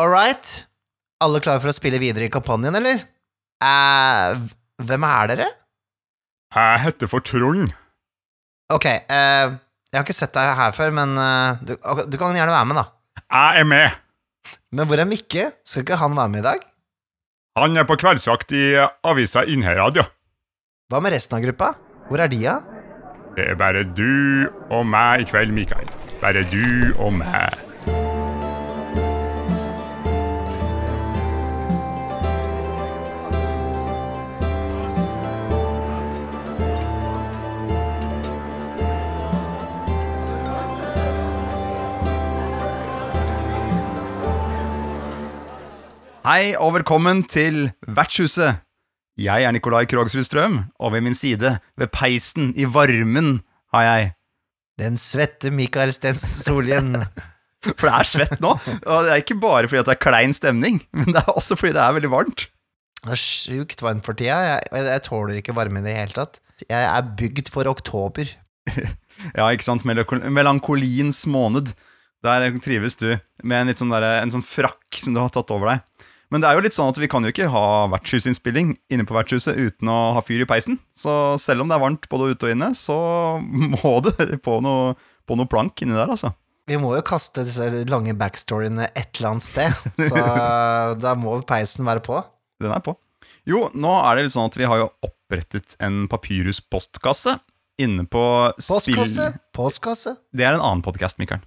All right. Alle klare for å spille videre i kampanjen, eller? Eh, hvem er dere? Jeg heter for Trond. Ok, eh, jeg har ikke sett deg her før, men eh, du, ok, du kan gjerne være med, da. Jeg er med. Men hvor er Mikke? Skal ikke han være med i dag? Han er på kveldsvakt i avisa Innherad, ja. Hva med resten av gruppa? Hvor er de, da? Det er bare du og meg i kveld, Mikael. Bare du og meg. Hei og velkommen til Vertshuset. Jeg er Nikolai Krogsrud Strøm, og ved min side, ved peisen i varmen, har jeg Den svette Mikael Stens Solien. For det er svett nå, og det er ikke bare fordi det er klein stemning, men det er også fordi det er veldig varmt. Det er sjukt varmt for tida. Jeg, jeg, jeg tåler ikke varmen i det hele tatt. Jeg er bygd for oktober. Ja, ikke sant, melankoliens måned. Der trives du med en, sånn der, en sånn frakk som du har tatt over deg. Men det er jo litt sånn at vi kan jo ikke ha vertshusinnspilling inne på vertshuset uten å ha fyr i peisen. Så selv om det er varmt både ute og inne, så må det på noe, på noe plank inni der, altså. Vi må jo kaste disse lange backstoryene et eller annet sted, så da må peisen være på. Den er på. Jo, nå er det litt sånn at vi har jo opprettet en papyrus-postkasse inne på Postkasse? Postkasse? Det er en annen podkast, Mikael.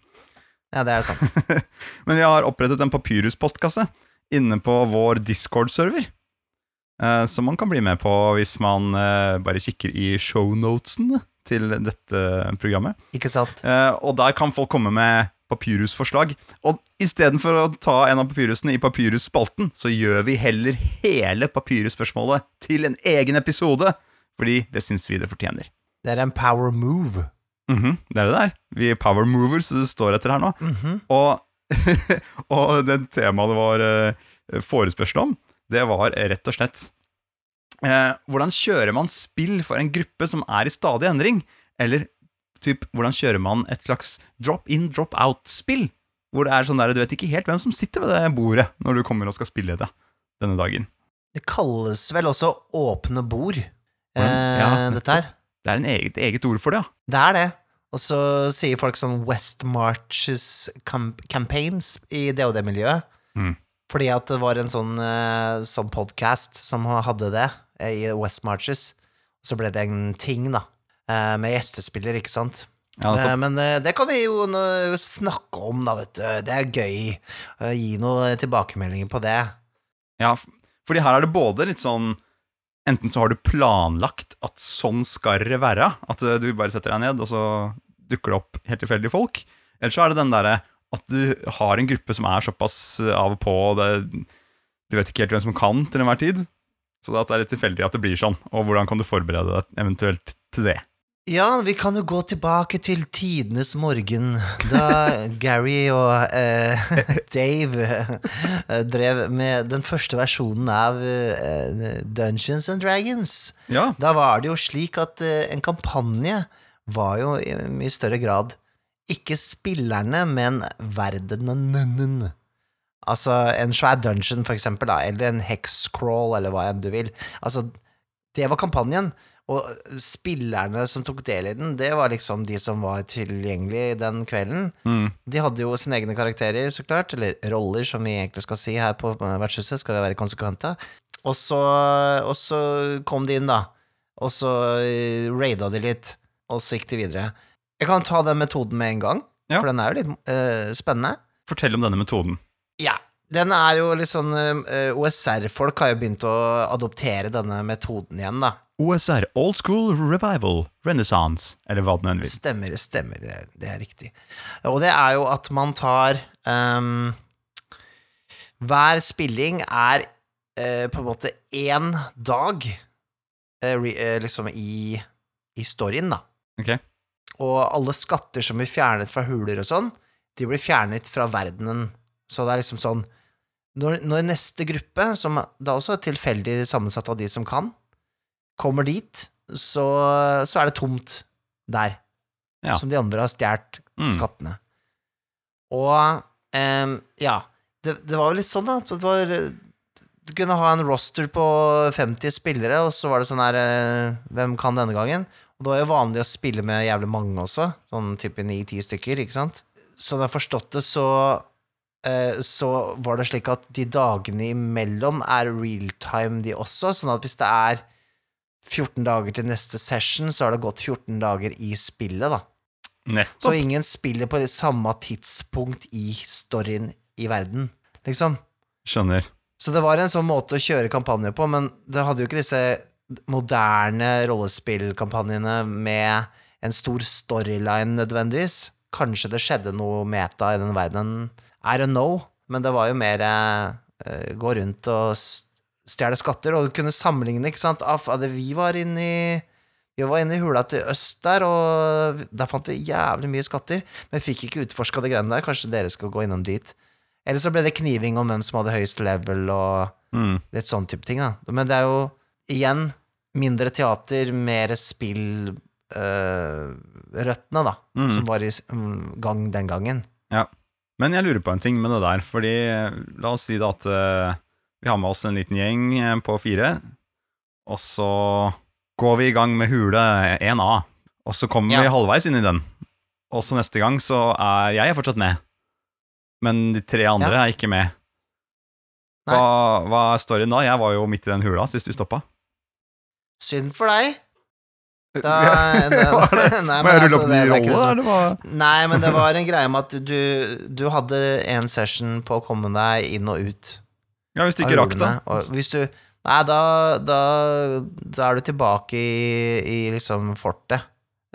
Ja, det er sant. Men vi har opprettet en papyrus-postkasse inne på vår Discord-server. Uh, som man kan bli med på hvis man uh, bare kikker i shownotesene til dette programmet. Ikke sant? Uh, og der kan folk komme med papyrusforslag. Og istedenfor å ta en av papyrusene i papyrusspalten, så gjør vi heller hele papyrusspørsmålet til en egen episode. Fordi det syns vi det fortjener. Det er en power move. Mhm, det er det der. Vi er power movers, det står etter her nå. Mhm. Og, og den temaet det var eh, forespørsel om, det var rett og slett eh, Hvordan kjører man spill for en gruppe som er i stadig endring? Eller typ, hvordan kjører man et slags drop-in, drop-out-spill? Hvor det er sånn der, du vet ikke helt hvem som sitter ved det bordet når du kommer og skal spille det denne dagen. Det kalles vel også åpne bord, eh, ja, dette her. Det er en eget, eget ord for det, ja. Det er det. Og så sier folk sånn West Marches cam campaigns i DOD-miljøet. Mm. Fordi at det var en sånn, uh, sånn podkast som hadde det eh, i West Marches. Så ble det en ting, da. eh, med gjestespiller, ikke sant. ja Eh, men eh, det kan vi jo snakke om, da, vet du. Det er gøy. Eh, gi noen tilbakemeldinger på det. Ja, fordi her er det både litt sånn Enten så har du planlagt at sånn skal det være, at eh, du bare setter deg ned, og så dukker det opp helt tilfeldige folk. Eller så er det den derre at du har en gruppe som er såpass eh, av og på, og det, du vet ikke helt hvem som kan til enhver tid. Så det er litt tilfeldig at det blir sånn, og hvordan kan du forberede deg eventuelt til det? Ja, vi kan jo gå tilbake til tidenes morgen, da Gary og eh, Dave eh, drev med den første versjonen av eh, Dungeons and Dragons. Ja, Da var det jo slik at eh, en kampanje var jo i mye større grad ikke spillerne, men verdenen. Altså en svær dungeon, for eksempel, da, eller en hexcrawl, eller hva enn du vil. Altså, det var kampanjen. Og spillerne som tok del i den, det var liksom de som var tilgjengelige den kvelden. mm. De hadde jo sine egne karakterer, så klart, eller roller, som vi egentlig skal si her på vertshuset, skal vi være konsekvente. Og så, og så kom de inn, da, og så eh, raida de litt, og så gikk de videre. Jeg kan ta den metoden med en gang, Ja. for den er jo litt uh, spennende. Fortell om denne metoden. Ja. Den er jo litt sånn uh, OSR-folk har jo begynt å adoptere denne metoden igjen, da. OSR, Old School Revival, Renaissance, eller hva det nå enn vil. Stemmer, stemmer, det, det er riktig. Og det er jo at man tar um, Hver spilling er uh, på en måte én dag uh, re, uh, liksom i, i storyen, da. Okay. Og alle skatter som blir fjernet fra huler og sånn, de blir fjernet fra verdenen. Så det er liksom sånn Når, når neste gruppe, som da også er tilfeldig sammensatt av de som kan, kommer dit, så, så er det tomt der. Ja. Som de andre har stjålet Mm. skattene. Og um, ja, det, det var jo litt sånn, da. Det var, du kunne ha en roster på 50 spillere, og så var det sånn her eh, Hvem kan denne gangen? Og det var jo vanlig å spille med jævlig mange også. Sånn type 9-10 stykker, ikke sant? Sånn jeg har forstått det, så eh, så var det slik at de dagene imellom er realtime, de også. Sånn at hvis det er 14 dager til neste session, så har det gått 14 dager i spillet, da. Så ingen spiller på det samme tidspunkt i storyen i verden, liksom. Skjønner. Så det var en sånn måte å kjøre kampanje på, men det hadde jo ikke disse moderne rollespillkampanjene med en stor storyline nødvendigvis. Kanskje det skjedde noe meta i den verdenen. I don't know, men det var jo mer eh, gå rundt og stjele skatter, og du kunne sammenligne, ikke sant. Av vi var inne i vi var inne i hula til øst der, og der fant vi jævlig mye skatter, men fikk ikke utforska det greiene der. Kanskje dere skal gå innom dit. Eller så ble det kniving om hvem som hadde høyest level, og Mm. litt sånn type ting, da. Men det er jo igjen mindre teater, mer spill øh, røttene, da, Mm. som var i mm, gang den gangen. Ja. Men jeg lurer på en ting med det der, fordi eh, la oss si da at eh, vi har med oss en liten gjeng eh, på fire, og så går vi i gang med hule 1A, og så kommer Ja. vi halvveis inn i den, og så neste gang så er jeg er fortsatt med, men de tre andre Ja. er ikke med. Hva, hva er storyen da? Jeg var jo midt i den hula sist du stoppa. Synd for deg. Da, Var nei, men altså, det er rolle, Nei, men det var en greie med at du, du hadde en session på å komme deg inn og ut. Ja, hvis du ikke rakk. Og hvis du Nei, da, da, da er du tilbake i, i liksom fortet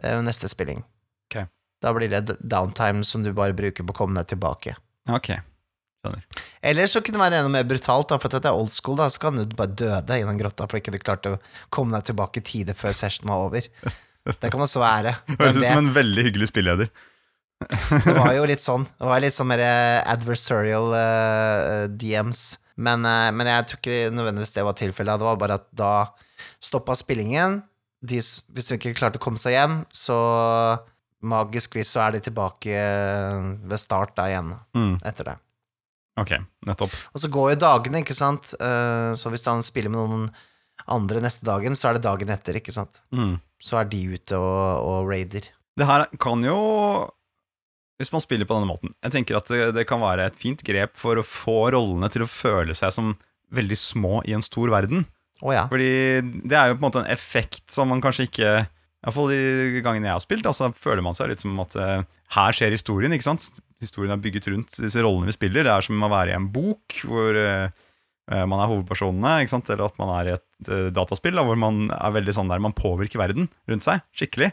eh, neste spilling. Okay. Da blir det downtime som du bare bruker på å komme deg tilbake. Ok, skjønner. Eller så kunne det være enda mer brutalt, da, for at det er old school, da, så kan du bare døde i den grotta fordi ikke du klarte å komme deg tilbake i tide før session var over. Det kan også være. Høres ut som en veldig hyggelig spilleder. Det var jo litt sånn. Det var litt sånn mer eh, adversarial uh, DMs. Men, eh, men jeg tror ikke nødvendigvis det var tilfellet. Det var bare at da stoppa spillingen. De, hvis de ikke klarte å komme seg hjem, så magisk vis så er de tilbake eh, ved start da igjen Mm, etter det. ok, nettopp. Og så går jo dagene, ikke sant. Eh, Så hvis han spiller med noen andre neste dagen, så er det dagen etter, ikke sant. Mm. Så er de ute og, og raider. Det her kan jo Hvis man spiller på denne måten Jeg tenker at det, det kan være et fint grep for å få rollene til å føle seg som veldig små i en stor verden. Oh, ja. Fordi det er jo på en måte en effekt som man kanskje ikke Iallfall de gangene jeg har spilt, altså, så føler man seg litt som at uh, her skjer historien, ikke sant? Historien er bygget rundt disse rollene vi spiller. Det er som å være i en bok hvor eh, man er hovedpersonene, ikke sant? eller at man er i et uh, dataspill da, hvor man er veldig sånn der man påvirker verden rundt seg skikkelig.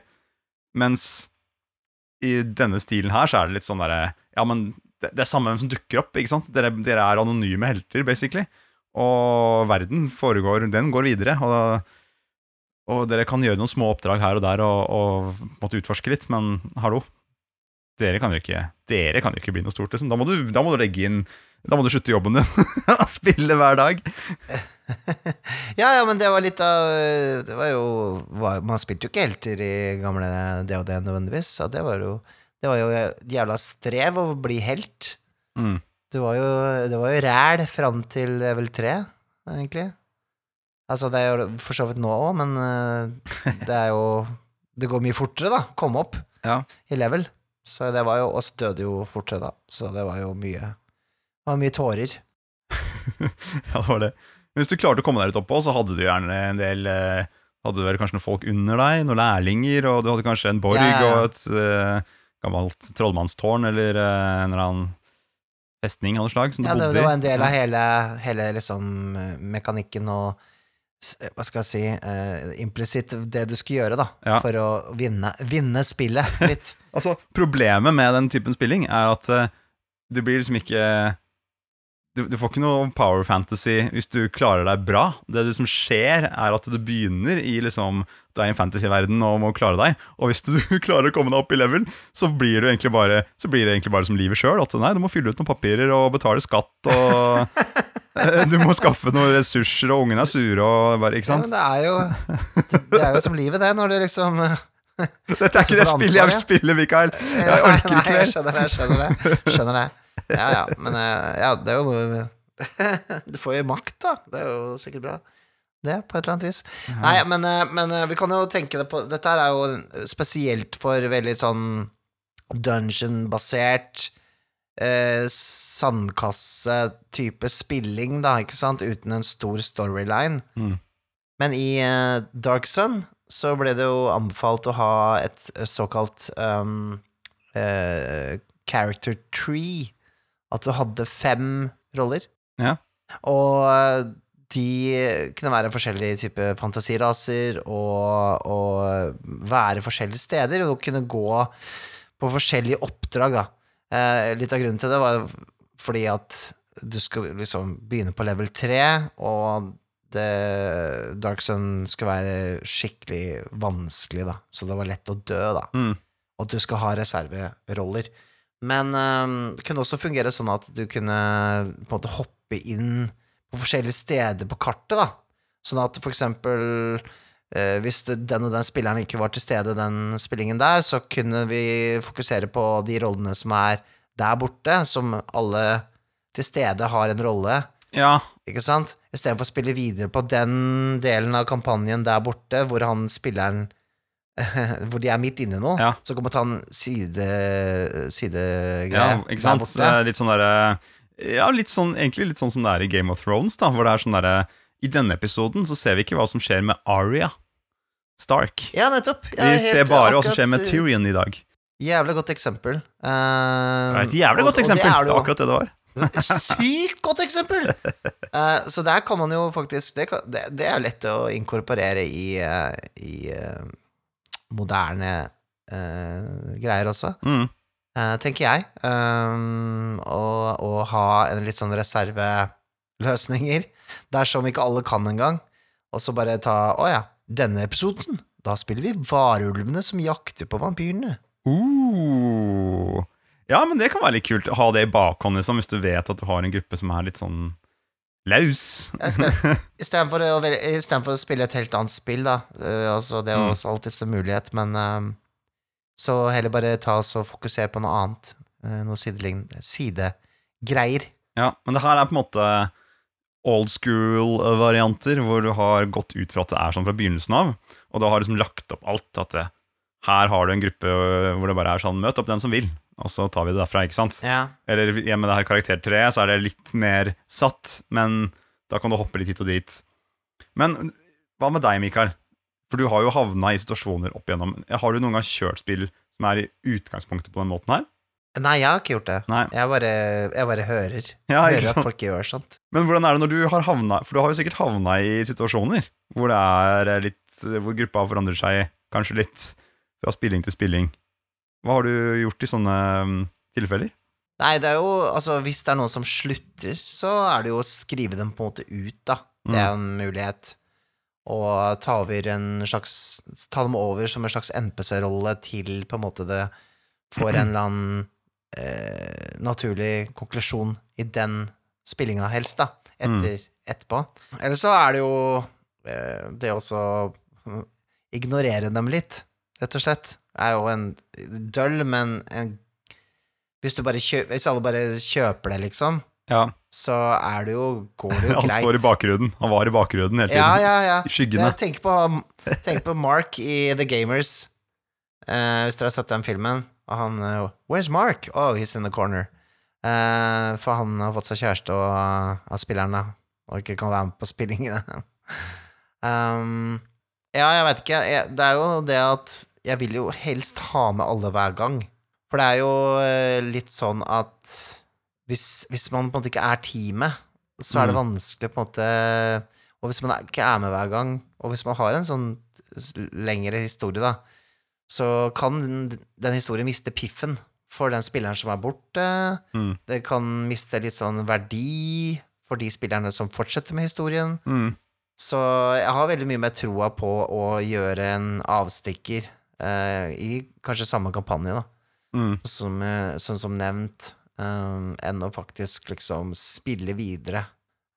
Mens i denne stilen her så er det litt sånn derre Ja, men det, det er samme hvem som dukker opp, ikke sant? Dere, dere er anonyme helter, basically. Og verden foregår, den går videre. Og, og dere kan gjøre noen små oppdrag her og der og, og måtte utforske litt, men hallo. Dere kan jo ikke Dere kan jo ikke bli noe stort, liksom. Da må du, da må du legge inn Da må du slutte jobben din og spille hver dag. Ja, ja, men det var litt av Det var jo var, Man spilte jo ikke helter i gamle DOD nødvendigvis, så det var jo Det var jo jævla strev å bli helt. Mm. Det var jo, det var jo ræl fram til level 3, egentlig. Altså, det er jo for så vidt nå òg, men eh, det er jo Det går mye fortere, da. Komme opp Ja. i level. Så det var jo Og døde jo fortere, da. Så det var jo mye Det var mye tårer. ja, det var det. Men hvis du klarte å komme deg litt oppå, så hadde du gjerne en del eh, Hadde vel kanskje noen folk under deg, noen lærlinger, og du hadde kanskje en borg Ja, ja, ja. og et uh, gammelt trollmannstårn eller uh, en eller annen festning av noe slag som du Ja, det, bodde det var en del av hele, hele liksom mekanikken og hva skal jeg si uh, Implisitt det du skulle gjøre, da, Ja. for å vinne, vinne spillet litt. Altså, problemet med den typen spilling er at uh, du blir liksom ikke du, du får ikke noe power fantasy hvis du klarer deg bra. Det du som skjer, er at du begynner i liksom Du er i en fantasyverden og må klare deg. Og hvis du klarer å komme deg opp i level, så blir, du egentlig bare, så blir det egentlig bare som livet sjøl. At nei, du må fylle ut noen papirer og betale skatt og eh, Du må skaffe noen ressurser, og ungene er sure og bare Ikke Ja, men det er jo det, er jo som livet, det, når du liksom Dette er ikke det spillet jeg vil spille, Mikael. Jeg orker ikke Nei, jeg skjønner det, skjønner det. Skjønner det. Ja, ja, men eh, ja, det er jo Du får jo makt, da. Det er jo sikkert bra. Det, på et eller annet vis. Nei, men, eh, men eh, vi kan jo tenke det på Dette er jo spesielt for veldig sånn dungeon-basert eh, sandkasse-type spilling, da, ikke sant, uten en stor storyline. Mm. Men i eh, Dark Sun så ble det jo anbefalt å ha et såkalt um, eh, character tree. At du hadde fem roller. Ja. Og de kunne være forskjellige typer fantasiraser og, og være forskjellige steder, og kunne gå på forskjellige oppdrag, da. Eh, litt av grunnen til det var fordi at du skal liksom begynne på level 3, og det, Dark Sun skal være skikkelig vanskelig, da. Så det var lett å dø, da. Mm. Og at du skal ha reserveroller. Men um, det kunne også fungere sånn at du kunne på en måte hoppe inn på forskjellige steder på kartet, da. Sånn at for eksempel uh, hvis den og den spilleren ikke var til stede den spillingen der, så kunne vi fokusere på de rollene som er der borte, som alle til stede har en rolle. Ja, Ikke sant? Istedenfor å spille videre på den delen av kampanjen der borte, hvor han spilleren Hvor de er midt inne nå, Ja. så kan man ta en side sidegreie ja ikke sant? borte. Eh, Litt sånn derre Ja, litt sånn, egentlig litt sånn som det er i Game of Thrones, da, hvor det er sånn derre I denne episoden så ser vi ikke hva som skjer med Aria Stark. Ja, nettopp. Ja, Vi ser bare hva som skjer med Tyrion i dag. Jævlig godt eksempel. Det er et jævlig godt og eksempel. Det er Det det akkurat det det var. Sykt godt eksempel! Uh, så der kan man jo faktisk Det, kan, det, det er lett å inkorporere i, uh, i eh, moderne eh, greier også, Mm. eh, tenker jeg. Um, og, og ha en litt sånn reserveløsninger dersom ikke alle kan engang. Og så bare ta Å ja, denne episoden. Da spiller vi varulvene som jakter på vampyrene. Uh. Ja, men det kan være litt kult å ha det i bakhånd, liksom, hvis du vet at du har en gruppe som er litt sånn laus. Istedenfor å, for å spille et helt annet spill, da. Uh, altså, det er Mm. også alltids en mulighet, men eh, så heller bare ta oss og fokusere på noe annet. Uh, noe sidegreier. Ja, men det her er på en måte old school-varianter, hvor du har gått ut fra at det er sånn fra begynnelsen av, og da har liksom lagt opp alt. At det, her har du en gruppe hvor det bare er sånn Møt opp den som vil, og så tar vi det derfra, ikke sant? Ja. Eller ja, med det her karaktertreet, så er det litt mer satt, men da kan du hoppe litt hit og dit. Men hva med deg, Mikael? For du har jo havna i situasjoner opp igjennom. Har du noen gang kjørt spill som er i utgangspunktet på den måten her? Nei, jeg har ikke gjort det. Jeg bare, jeg bare hører. Ja, hører at folk gjør sånt. Men hvordan er det når du har havna For du har jo sikkert havna i situasjoner hvor det er litt Hvor gruppa forandrer seg kanskje litt fra spilling til spilling. Hva har du gjort i sånne um, tilfeller? Nei, det er jo Altså, hvis det er noen som slutter, så er det jo å skrive dem på en måte ut, da. Det er jo en mulighet. Og ta slags Ta dem over som en slags NPC-rolle til på en måte det får en eller annen eh, naturlig konklusjon i den spillinga, helst, da. Etter, Etterpå. Eller så er det jo eh, det å så ignorere dem litt, rett og slett. Er jo en døll, men en hvis, du bare kjø hvis alle bare kjøper det, liksom, Ja, så er det jo Går det jo Han står i bakgrunnen. Han var i bakgrunnen hele tiden. Ja, ja, ja. I skyggene. Ja, Tenk på, tenk på Mark i The Gamers. uh, hvis dere har sett den filmen. Og han uh, Where's Mark? Oh, he's in the corner. Uh, for han har fått seg kjæreste og, av spillerne. Og ikke kan være med på spillingene. um, ja, jeg veit ikke. Jeg, det er jo det at jeg vil jo helst ha med alle hver gang. For det er jo eh, litt sånn at hvis, hvis man på en måte ikke er teamet, så er det Mm. vanskelig på en måte Og hvis man ikke er med hver gang, og hvis man har en sånn lengre historie, da, så kan den, den historien miste piffen for den spilleren som er borte. Mm. Det kan miste litt sånn verdi for de spillerne som fortsetter med historien. Mm. Så jeg har veldig mye mer troa på å gjøre en avstikker eh, i kanskje samme kampanje, da, Mm. som, eh, sånn som nevnt, um, enn å faktisk liksom spille videre.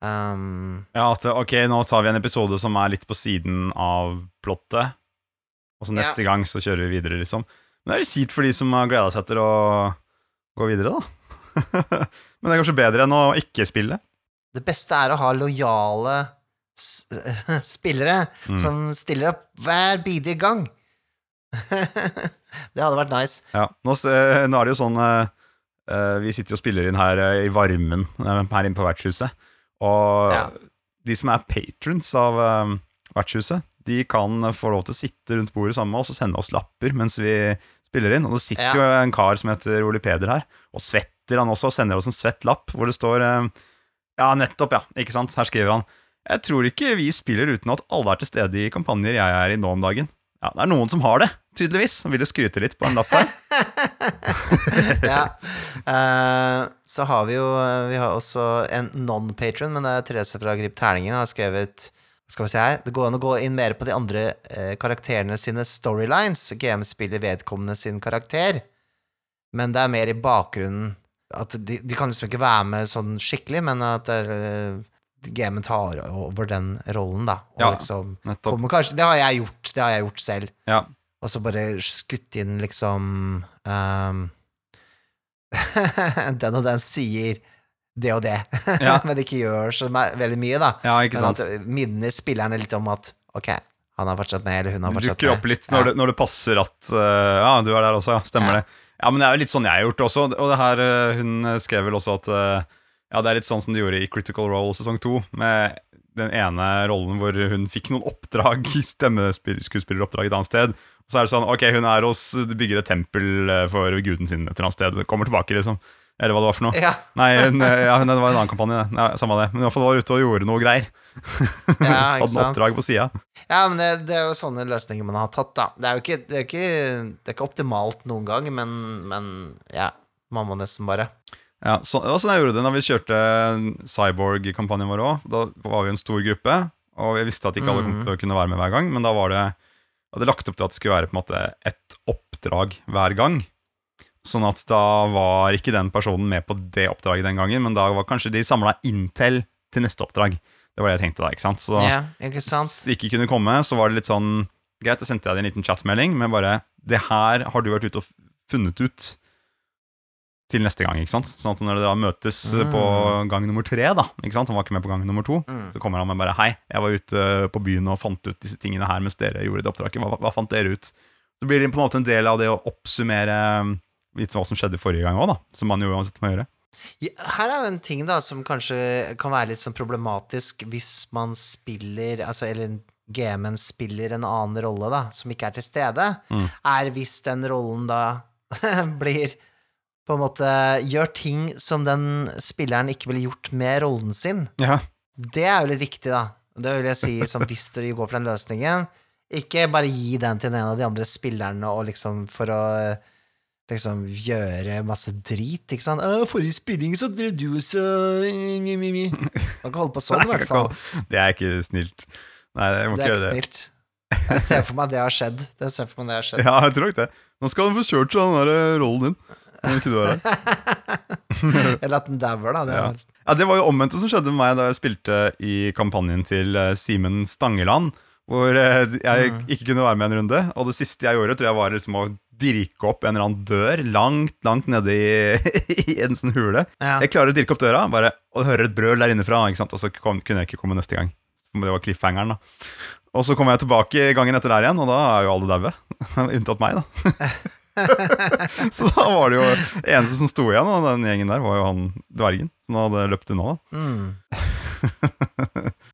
Um, Ja, at ok, nå tar vi en episode som er litt på siden av plottet, og så neste gang så kjører vi videre, liksom. Men det er jo kjipt for de som har gleda seg til å gå videre, da. Men det er kanskje bedre enn å ikke spille. Det beste er å ha lojale spillere Mm. som stiller opp hver bidige gang. det hadde vært nice. Ja, nå, nå er det jo sånn eh, eh, Vi sitter jo og spiller inn her eh, i varmen eh, her inne på vertshuset. Og Ja. de som er patrons av eh, vertshuset, de kan få lov til å sitte rundt bordet sammen med oss og sende oss lapper mens vi spiller inn. Og det sitter Ja. jo en kar som heter Ole Peder her, og svetter han også, og sender oss en svett lapp hvor det står eh, Ja, nettopp, ja. Ikke sant? Her skriver han Jeg tror ikke vi spiller uten at alle er til stede i kampanjer jeg er i nå om dagen. Ja, det er noen som har det, tydeligvis. Han vil jo skryte litt på en lapp her. ja. Uh, så har vi jo Vi har også en non-patron, men det er Therese fra Grip Terningen har skrevet skal vi se her, Det går an å gå inn mer på de andre uh, karakterene sine storylines. GM spiller vedkommende sin karakter, men det er mer i bakgrunnen. At de, de kan liksom ikke være med sånn skikkelig, men at det er, eh, GM tar over den rollen, da. Og Ja, liksom kommer kanskje, Det har jeg gjort. Det har jeg gjort selv. Ja. Og så bare skutt inn liksom um, Den og den sier det og det, Ja. men ikke gjør så veldig mye, da. ja, ikke Men sant. at minner spillerne litt om at ok, han har fortsatt med, eller hun har Du fortsatt dukker opp litt når, det, når det passer at uh, Ja, du er der også, ja. Stemmer Ja. det. Ja, men det er jo litt sånn jeg har gjort det også. Og det her, eh, hun skrev vel også at eh, Ja, det er litt sånn som de gjorde i Critical Role sesong to, med den ene rollen hvor hun fikk noen oppdrag, stemmeskuespilleroppdrag et annet sted. Og så er det sånn Ok, hun er hos bygger et tempel eh, for guden sin et eller annet sted. Kommer tilbake, liksom. Eller hva det var for noe. Ja, Nei, hun, ja, hun, det var en annen kampanje. Nei, samme det. Men i hvert fall var ute og gjorde noe greier. ja, Hadde noe oppdrag på sida. Ja, men det, det er jo sånne løsninger man har tatt, da. Det er jo ikke, det er ikke, det er ikke optimalt noen gang, men, men ja, man må nesten bare. Ja, så, det var sånn jeg gjorde det når vi kjørte Cyborg-kampanjen vår òg. Da var vi en stor gruppe, og jeg visste at ikke alle kom Mhm. til å kunne være med hver gang, men da var det hadde lagt opp til at det skulle være på en måte et oppdrag hver gang. Sånn at da var ikke den personen med på det oppdraget den gangen, men da var kanskje de samla inntil til neste oppdrag. Det var det jeg tenkte da, ikke sant? Så Ja, ikke sant? hvis de ikke kunne komme, så var det litt sånn Greit, da sendte jeg deg en liten chatmelding med bare Det her har du vært ute og funnet ut til neste gang, ikke sant? Sånn at når dere da møtes mm. på gang nummer tre, da Ikke sant? Han var ikke med på gang nummer to. Mm. Så kommer han med bare Hei, jeg var ute på byen og fant ut disse tingene her mens dere gjorde det oppdraget. Hva, hva fant dere ut? Så blir det på en måte en del av det å oppsummere eh, litt hva som skjedde forrige gang òg. Som man jo uansett må gjøre. Ja, her er jo en ting da som kanskje kan være litt sånn problematisk hvis man spiller Altså, eller GM-en spiller en annen rolle, da, som ikke er til stede, Mm. er hvis den rollen da blir på en måte Gjør ting som den spilleren ikke ville gjort med rollen sin. Ja. Det er jo litt viktig, da. Det vil jeg si som hvis du går for den løsningen. Ikke bare gi den til en av de andre spillerne og liksom for å liksom gjøre masse drit, ikke sant? 'Forrige spilling så drev du så mi, mi, mi.» Man kan holde på sånn, i hvert fall. Det er ikke snilt. Nei, jeg må Det ikke er ikke snilt. Jeg ser for meg det har skjedd. Det ser for meg det har skjedd. Ja, jeg tror nok det. Nå skal han få kjørt seg, den der rollen din. Når ikke du er her. Eller at den dauer, da. Det Ja. vel- Ja, Det var jo omvendt som skjedde med meg da jeg spilte i kampanjen til eh, Simen Stangeland. Hvor eh, jeg Mm. ikke kunne være med en runde. Og det siste jeg gjorde, tror jeg var liksom å dirke opp en eller annen dør langt, langt nede i, i en sånn hule. Ja. Jeg klarer å dirke opp døra, bare, og hører et brøl der innenfra. Ikke sant? Og så kom, kunne jeg ikke komme neste gang. Det var cliffhangeren, da. Og så kommer jeg tilbake gangen etter der igjen, og da er jo alle daue. Unntatt meg, da. så da var det jo eneste som sto igjen av den gjengen der, var jo han dvergen som hadde løpt unna. Mm.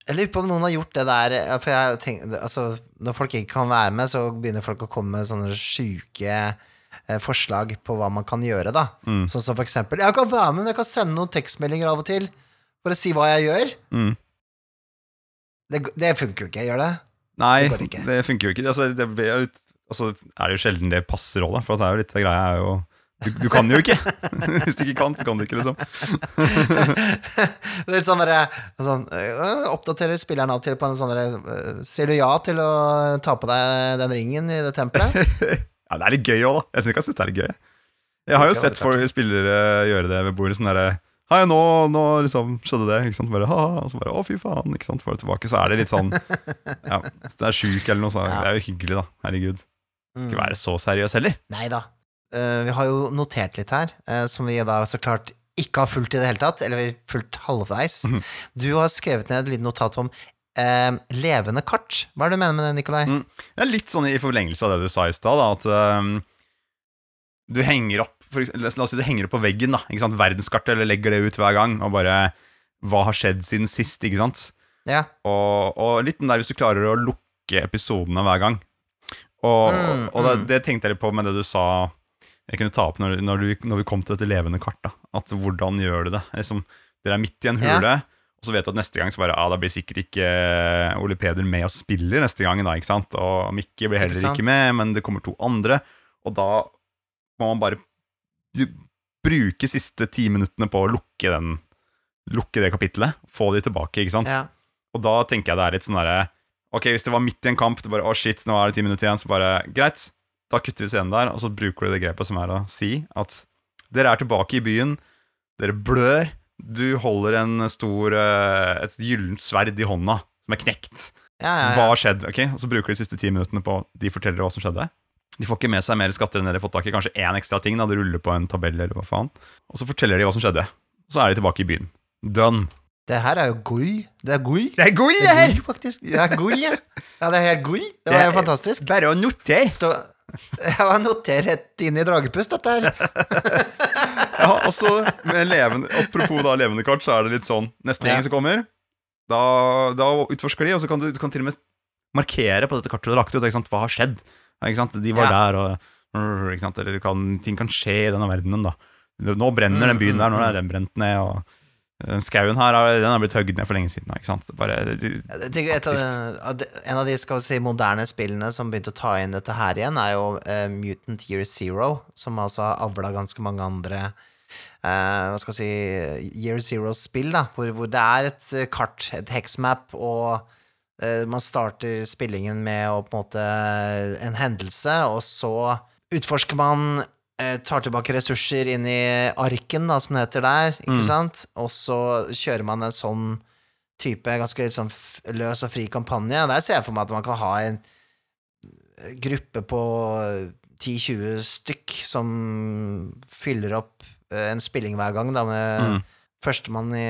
Jeg lurer på om noen har gjort det der For jeg tenker, altså, Når folk ikke kan være med, så begynner folk å komme med sånne sjuke eh, forslag på hva man kan gjøre. da Mm. Sånn som for eksempel Jeg kan være med, men jeg kan sende noen tekstmeldinger av og til for å si hva jeg gjør. Mm. Det, det funker jo ikke, gjør det? Nei, Det det funker jo ikke. Altså, det blir jo litt, altså, er det jo sjelden det passer òg, for det er jo litt det greia er jo du, du kan jo ikke! Hvis du ikke kan, så kan du ikke, liksom. Litt sånn derre sånn, øh, Oppdaterer spilleren av og til på en sånn derre øh, Sier du ja til å ta på deg den ringen i det tempelet? Ja, det er litt gøy òg, da. Jeg synes ikke jeg synes det er litt gøy. Jeg har jo sett for spillere gjøre det ved bordet sånn derre Hei, nå, nå liksom skjedde det. Ikke sant? Bare, ha, ha, og så bare Å, fy faen. Ikke sant? Får det tilbake. Så er det litt sånn Ja, hvis det er sjuk eller noe, så Ja. det er jo hyggelig, da. Herregud. Mm. Ikke være så seriøs heller. Nei da. Eh, vi har jo notert litt her, eh, som vi da så klart ikke har fulgt i det hele tatt, eller fulgt halvveis. Du har skrevet ned et lite notat om eh, levende kart. Hva er det du mener med det, Nikolai? Mm. Det er litt sånn i forlengelse av det du sa i stad, at øhm, du henger opp for, La oss si du henger opp på veggen, da, ikke sant? verdenskartet, eller legger det ut hver gang, og bare Hva har skjedd siden sist, ikke sant? Ja. Og, og litt den der hvis du klarer å lukke episodene hver gang. Og, Mm, og det, mm. det tenkte jeg litt på med det du sa jeg kunne ta opp når, når, du, når vi kom til dette levende kartet. At Hvordan gjør du det? Liksom, dere er midt i en Ja. hule, og så vet du at neste gang så bare, ah, da blir sikkert ikke eh, Ole Peder med og spiller neste gang. da, ikke sant? Og Mikke blir heller Ikke ikke, med, men det kommer to andre. Og da må man bare bruke siste ti minuttene på å lukke den Lukke det kapittelet. Få de tilbake, ikke sant? ja. Og da tenker jeg det er litt sånn derre Ok, hvis det var midt i en kamp, det bare, å shit, nå er det ti minutter igjen, så bare Greit, da kutter vi scenen der, og så bruker du det grepet som er å si at dere er tilbake i byen, dere blør, du holder en stor eh, et gyllent sverd i hånda som er knekt. ja, ja, Hva ja. har skjedd? ok? Og så bruker de siste ti minuttene på De forteller hva som skjedde. De får ikke med seg mer skatter enn de har fått tak i. Kanskje én ekstra ting. da, Det ruller på en tabell, eller hva faen. Og så forteller de hva som skjedde. Så er de tilbake i byen. Done. Det her er jo gull. Det er gull. Det er gull, Det er gull, faktisk. Det er gull, ja. Ja, det er helt gull. Det var jo fantastisk. Bare å notere. Stå Jeg notert rett inn i dragepust, dette her. Ja, og så med levende Apropos da levende kart, så er det litt sånn Neste Ja. som kommer, da, da utforsker de, og så kan du, du kan til og med markere på dette kartet du har lagt ut. Ikke sant? Hva har skjedd? Ikke sant? De var Ja. der, og ikke sant? Eller kan, ting kan skje i denne verdenen. da Nå brenner den byen der, nå er den brent ned. Og den skauen her er- den er blitt høgd ned for lenge siden. Ikke sant? Bare, Jeg tenker et av, de- en av de skal vi si, moderne spillene som begynte å ta inn dette her igjen, er jo uh, Mutant Year Zero, som altså har avla ganske mange andre uh, hva skal vi si Year Zero-spill, da, hvor, hvor det er et eh, kart, et hexmap, og uh, man starter spillingen med å på en måte en hendelse, og så utforsker man tar tilbake ressurser inn i arken, da, som det heter der, ikke Mm. sant? Og så kjører man en sånn type ganske sånn løs og fri kampanje. Der ser jeg for meg at man kan ha en gruppe på 10-20 stykk som fyller opp eh, en spilling hver gang, da, med Mm. førstemann i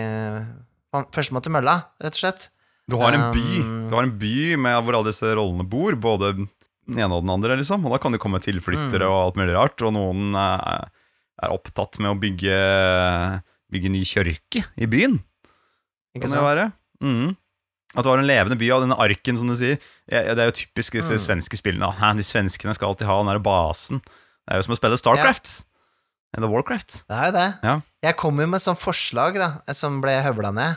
Førstemann til mølla, rett og slett. Du har en by Um, Du har en by med hvor alle disse rollene bor, både den ene og den andre, liksom. Og da kan det komme tilflyttere Mm. og alt mulig rart. Og noen er, er opptatt med å bygge, bygge ny kirke i byen. Ikke Kan det sant? være? Mhm. At det var en levende by av denne arken, som du sier. Ja, ja, Det er jo typisk disse Mm. svenske spillene. Hæ, de svenskene skal alltid ha den der basen. Det er jo som å spille Starcraft. Eller Warcraft. Det er jo det. Ja. Jeg kom jo med sånn forslag da, som ble høvla ned eh,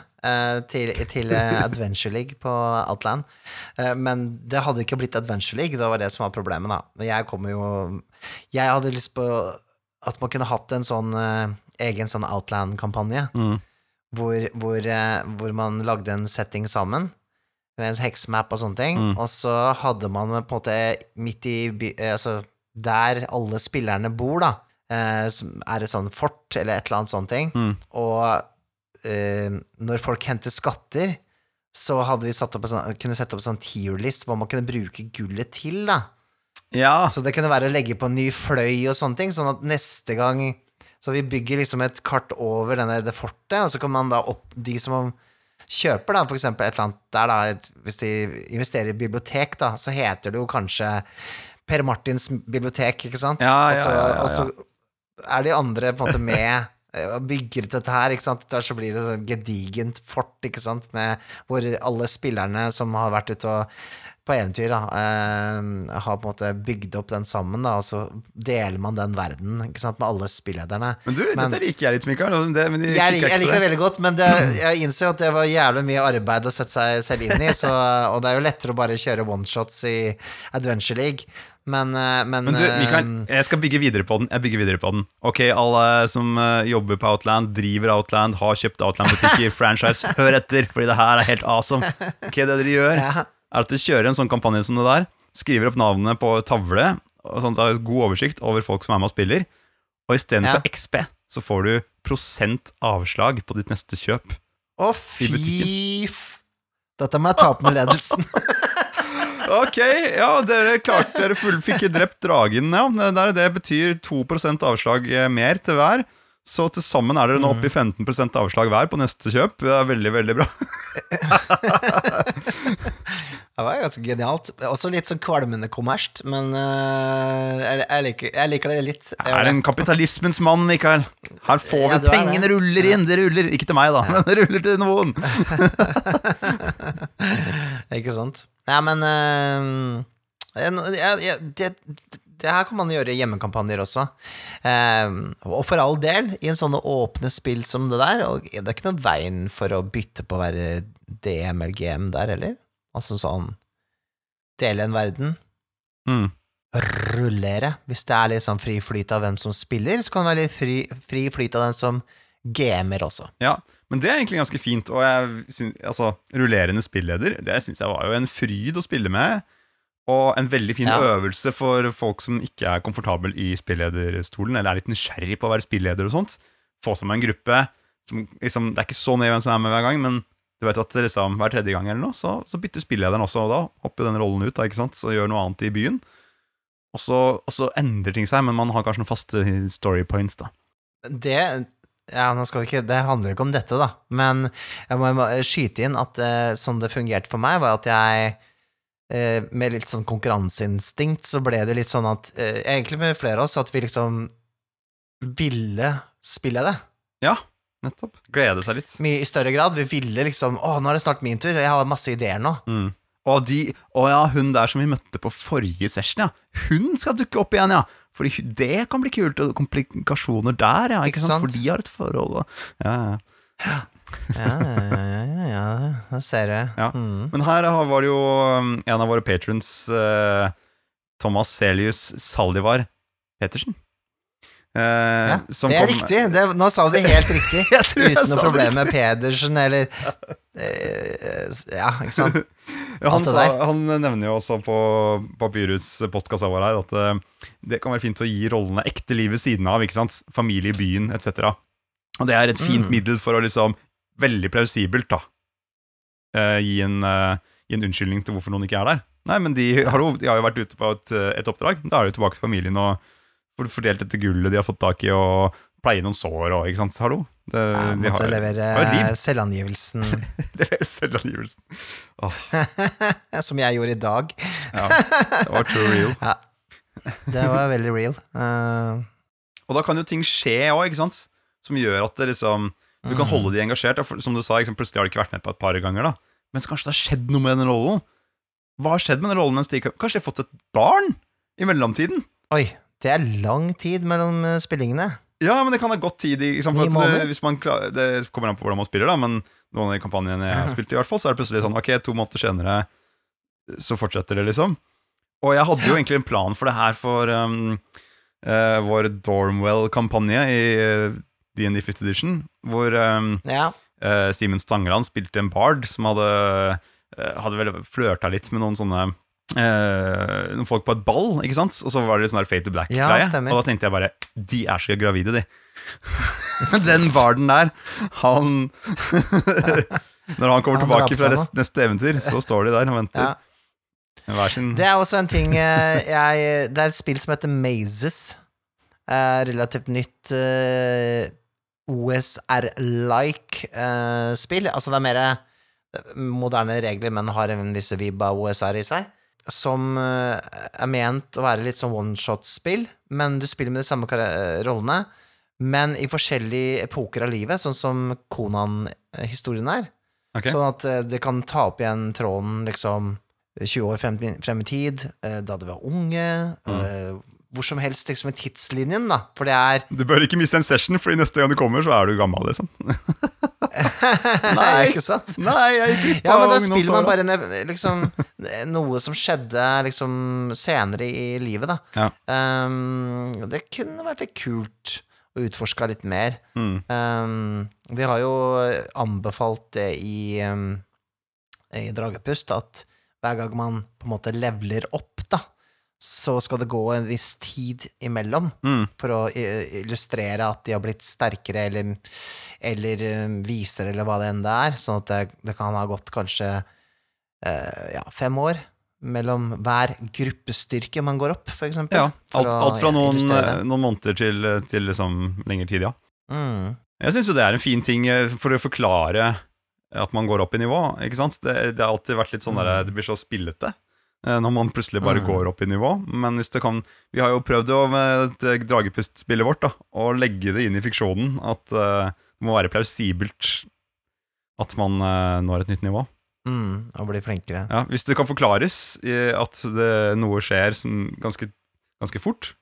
til, til eh, Adventure League på Outland. Eh, men det hadde ikke blitt Adventure League, det var det som var problemet, da. Jeg kommer jo Jeg hadde lyst på at man kunne hatt en sånn eh, egen sånn Outland-kampanje, Mm. hvor, hvor, eh, hvor man lagde en setting sammen. Med en hexmap og sånne ting. Mm. Og så hadde man på en måte midt i by, eh, Altså der alle spillerne bor, da. Eh, som er et sånn fort eller et eller annet sånt ting. Mm. Og eh, når folk henter skatter, så hadde vi satt opp en sånn, kunne sette opp en sånn tier-list hva man kunne bruke gullet til, da. Ja. Så det kunne være å legge på en ny fløy og sånne ting, sånn at neste gang Så vi bygger liksom et kart over denne, det fortet, og så kan man da opp De som kjøper da, for eksempel et eller annet der, da, et, hvis de investerer i bibliotek, da, så heter det jo kanskje Per Martins bibliotek, ikke sant? Ja, ja, ja, ja, ja. Og så er de andre på en måte med bygger ut dette her, ikke sant? Der så blir det et gedigent fort, ikke sant? Med, hvor alle spillerne som har vært ute og på eventyr, da, eh, har på en måte bygd opp den sammen, da, og så deler man den verden, sant, med alle spillederne. Men du, Men- dette liker jeg litt, Mikael. Det, men de Jeg, jeg liker det veldig godt, men det, jeg innser jo at det var jævlig mye arbeid å sette seg selv inn i, så, og det er jo lettere å bare kjøre one-shots i Adventure League, men Men, men, Men du, Mikael, eh, jeg skal bygge videre på den. Jeg bygger videre på den Ok, alle som eh, jobber på Outland, driver Outland, har kjøpt Outland-butikker, franchise, hør etter, fordi det her er helt awesome. Ok, det dere gjør, ja, er at de kjører en sånn kampanje som det der, skriver opp navnene på tavle, og sånn at det er god oversikt over folk som er med og spiller, og istedenfor Ja. XP, så får du prosent avslag på ditt neste kjøp. Å, fy. Dette må jeg ta opp med ledelsen. Ok, ja, dere klarte Dere full, fikk drept dragen, ja. Det, det betyr 2 avslag eh, mer til hver. Så til sammen er dere nå oppe i 15% avslag hver på neste kjøp. Det er veldig, veldig bra. Det var ganske genialt. Også litt sånn kvalmende kommersielt, men uh, jeg, jeg, liker, jeg liker det litt. Jeg er det. en kapitalismens mann, Mikael. Her får vi er pengene det. ruller inn. Det ruller. Ikke til meg, da, men det ruller til noen. Ikke sant? Ja, men eh, jeg, jeg- jeg- det, her kan man gjøre hjemmekampanjer også. Eh, og for all del, i en sånne åpne spill som det der, og det er ikke noen veien for å bytte på å være DM eller GM der heller. Altså sånn Dele en verden, Mm. rullere. Hvis det er litt sånn fri flyt av hvem som spiller, så kan det være litt fri, fri flyt av den som gamer også. Ja, men det er egentlig ganske fint. Og jeg synes, altså, rullerende spilleder, det syns jeg var jo en fryd å spille med. Og en veldig fin Ja. øvelse for folk som ikke er komfortabel i spillederstolen, eller er litt nysgjerrig på å være spilleder og sånt. Få sammen en gruppe som liksom, Det er ikke så nøye hvem som er med hver gang, men du vet at liksom, hver tredje gang eller noe, så, så bytter spillederen også, og da hopper den rollen ut, da, ikke sant? så gjør noe annet i byen. Og så, og så endrer ting seg, men man har kanskje noen faste story points, da. Det ja, nå skal vi ikke, Det handler jo ikke om dette, da, men jeg må skyte inn at eh, sånn det fungerte for meg, var at jeg med litt sånn konkurranseinstinkt så ble det litt sånn at eh, Egentlig med flere av oss at vi liksom ville spille det. Ja, nettopp. Glede seg litt. Mye i større grad. Vi ville liksom Å, nå er det snart min tur, og jeg har masse ideer nå. Mm. Og de, å ja, hun der som vi møtte på forrige session, ja. Hun skal dukke opp igjen, ja. Fordi det kan bli kult, og komplikasjoner der, ja. Ikke, Ikke sant? sant? For de har et forhold, og ja, ja. Ja, ja, ja, ja, da ser jeg. Ja. Mm. Men her var det jo um, en av våre patrons, eh, Thomas Celius Saldivar Pettersen. Uh, Ja, som det er kom- riktig. Det, nå sa du det helt riktig. Uten noe problem med Pedersen eller uh, Ja, ikke sant? Han, sa, han nevner jo også på Papyrus-postkassa vår her at uh, det kan være fint å gi rollene ekte liv ved siden av. ikke sant? Familie i byen etc. Og det er et fint Mm. middel for å liksom Veldig plausibelt, da. eh, gi, en, eh, gi en unnskyldning til hvorfor noen ikke er der. Nei, men de, hallo, de har jo vært ute på et, eh, et oppdrag. Da er de tilbake til familien og får fordelt dette gullet de har fått tak i, og pleie noen sår og ikke sant. Hallo. Det, Jeg de har levere har selvangivelsen. selvangivelsen Oh. som jeg gjorde i dag. Ja, det var true real. Det var veldig real. Uh... Og da kan jo ting skje òg, ikke sant? Som gjør at det liksom Du kan holde de engasjert. Som du sa, liksom, plutselig har de ikke vært med på et par ganger, da. Men så kanskje det har skjedd noe med den rollen. Hva har skjedd med den rollen mens de Kanskje de har fått et barn i mellomtiden? oi, det er lang tid mellom eh, spillingene. Ja, men det kan ha gått tid liksom, for at det, måneder? hvis man klar, Det kommer an på hvordan man spiller, da, men noen av de kampanjene jeg har spilt, i hvert fall, så er det plutselig sånn Ok, to måneder senere så fortsetter det, liksom. Og jeg hadde jo egentlig en plan for det her for um, uh, vår Dormwell-kampanje i D&D 5th edition, hvor um, Ja. uh, Simen Stangeland spilte en bard som hadde, uh, hadde vel flørta litt med noen sånne Uh, noen folk på et ball, ikke sant? Og så var det litt sånn der Fade to Ja, Black-greie. stemmer. og da tenkte jeg bare De er så gravide, de. Den barden der, han Når han kommer Han tilbake fra neste, neste eventyr, så står de der og venter. ja. Hver sin Det er også en ting jeg Det er et spill som heter Mazes. Relativt nytt OSR-like eh, spill. Altså det er mer moderne regler, men har en viss vibb av OSR i seg. Som eh, er ment å være litt sånn one-shot-spill, men du spiller med de samme eh, rollene. Men i forskjellige epoker av livet, sånn som Konan-historien er. Okay. Sånn at eh, det kan ta opp igjen tråden liksom 20 år frem, frem i tid, eh, da de var unge, eh, hvor som helst liksom i tidslinjen, da. For det er Du bør ikke miste en session, Fordi neste gang du kommer, så er du gammel, liksom. Nei, ikke sant? Nei, jeg gikk Ja, men da spiller man bare liksom noe som skjedde liksom senere i livet, da. Ja. Um, det kunne vært litt kult å utforske litt mer. Mm. Um, vi har jo anbefalt det i, um, i Dragepust, at hver gang man på en måte leveler opp, da, så skal det gå en viss tid imellom Mm. for å illustrere at de har blitt sterkere eller, eller um, visere, eller hva det enn det er. Sånn at det, det kan ha gått kanskje eh, ja, fem år mellom hver gruppestyrke man går opp, for eksempel. Ja, alt, alt fra noen, noen måneder til, til liksom lengre tid, ja. Mm. Jeg syns jo det er en fin ting eh, for å forklare at man går opp i nivå. Ikke sant? Det, det har alltid vært litt sånn der, det blir så spillete eh, når man plutselig bare Mm. går opp i nivå. Men hvis det kan Vi har jo prøvd å, med det Dragepust-spillet vårt da, å legge det inn i fiksjonen. At uh, det må være plausibelt at man uh, når et nytt nivå. Mm. Og blir flinkere. Ja, hvis det kan forklares at det, noe skjer som ganske, ganske fort,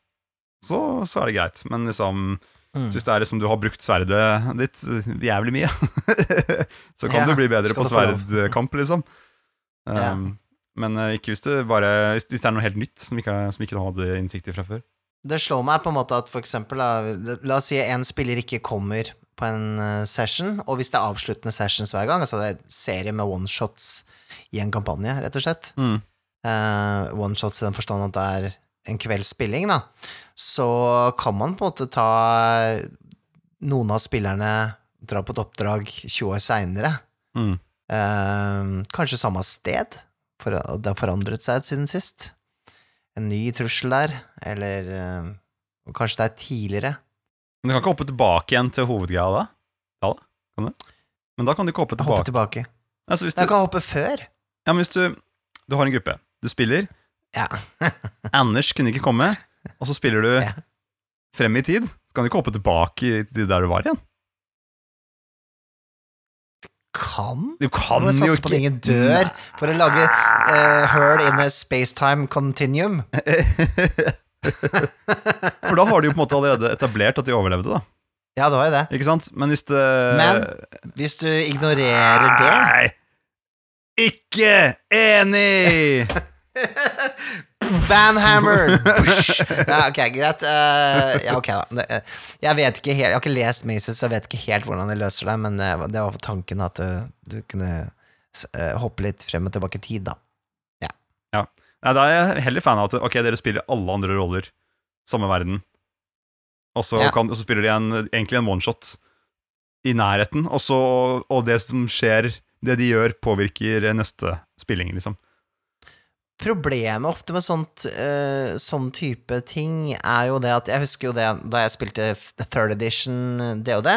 så, så er det greit. Men liksom Mm. hvis det er liksom du har brukt sverdet ditt jævlig mye, så kan Ja, du bli bedre på sverdkamp, liksom. Ja. Men eh, ikke hvis det bare Hvis det er noe helt nytt som ikke, som ikke hadde innsikt i fra før. Det slår meg på en måte at for eksempel La oss si en spiller ikke kommer på en eh, session, og hvis det er avsluttende sessions hver gang, altså det er serie med oneshots i en kampanje, rett og slett Mm. uh, Oneshots i den forstand at det er en kvelds spilling, da, så kan man på en måte ta noen av spillerne dra på et oppdrag 20 år seinere. Mm. kanskje samme sted, for det har forandret seg siden sist. En ny trussel der, eller eh, kanskje det er tidligere. Men du kan ikke hoppe tilbake igjen til hovedgreia da? Ja da, kan du? Men da kan du ikke hoppe Hoppe tilbake. tilbake. Altså, du, Jeg kan hoppe før. ja, men hvis du, du har en gruppe, du spiller, Ja. Anders kunne ikke komme, og så spiller du Ja. frem i tid, så kan du ikke hoppe tilbake til der du var igjen. Kan? Du kan jo satse på at ingen dør for å lage uh, hull in a spacetime continuum. For da har de jo på en måte allerede etablert at de overlevde, da. Ja, det var jo det. Ikke sant? Men hvis det Men hvis du ignorerer det Nei! Ikke enig! Banhammer! Ja, ok, greit. Uh, ja, ok, da. Eh, jeg vet ikke helt Jeg har ikke lest Maces, så jeg vet ikke helt hvordan de løser det, men eh, det var tanken at du, du kunne hoppe litt frem og tilbake i tid, da. Nei, Da er jeg heller fan av at ok, dere spiller alle andre roller, samme verden, og så, Ja. kan, og så spiller de en, egentlig en oneshot i nærheten, og, så, og det som skjer, det de gjør, påvirker neste spilling, liksom. Problemet ofte med sånt, uh, sånn type ting er jo det at Jeg husker jo det da jeg spilte Third Edition, DOD, det,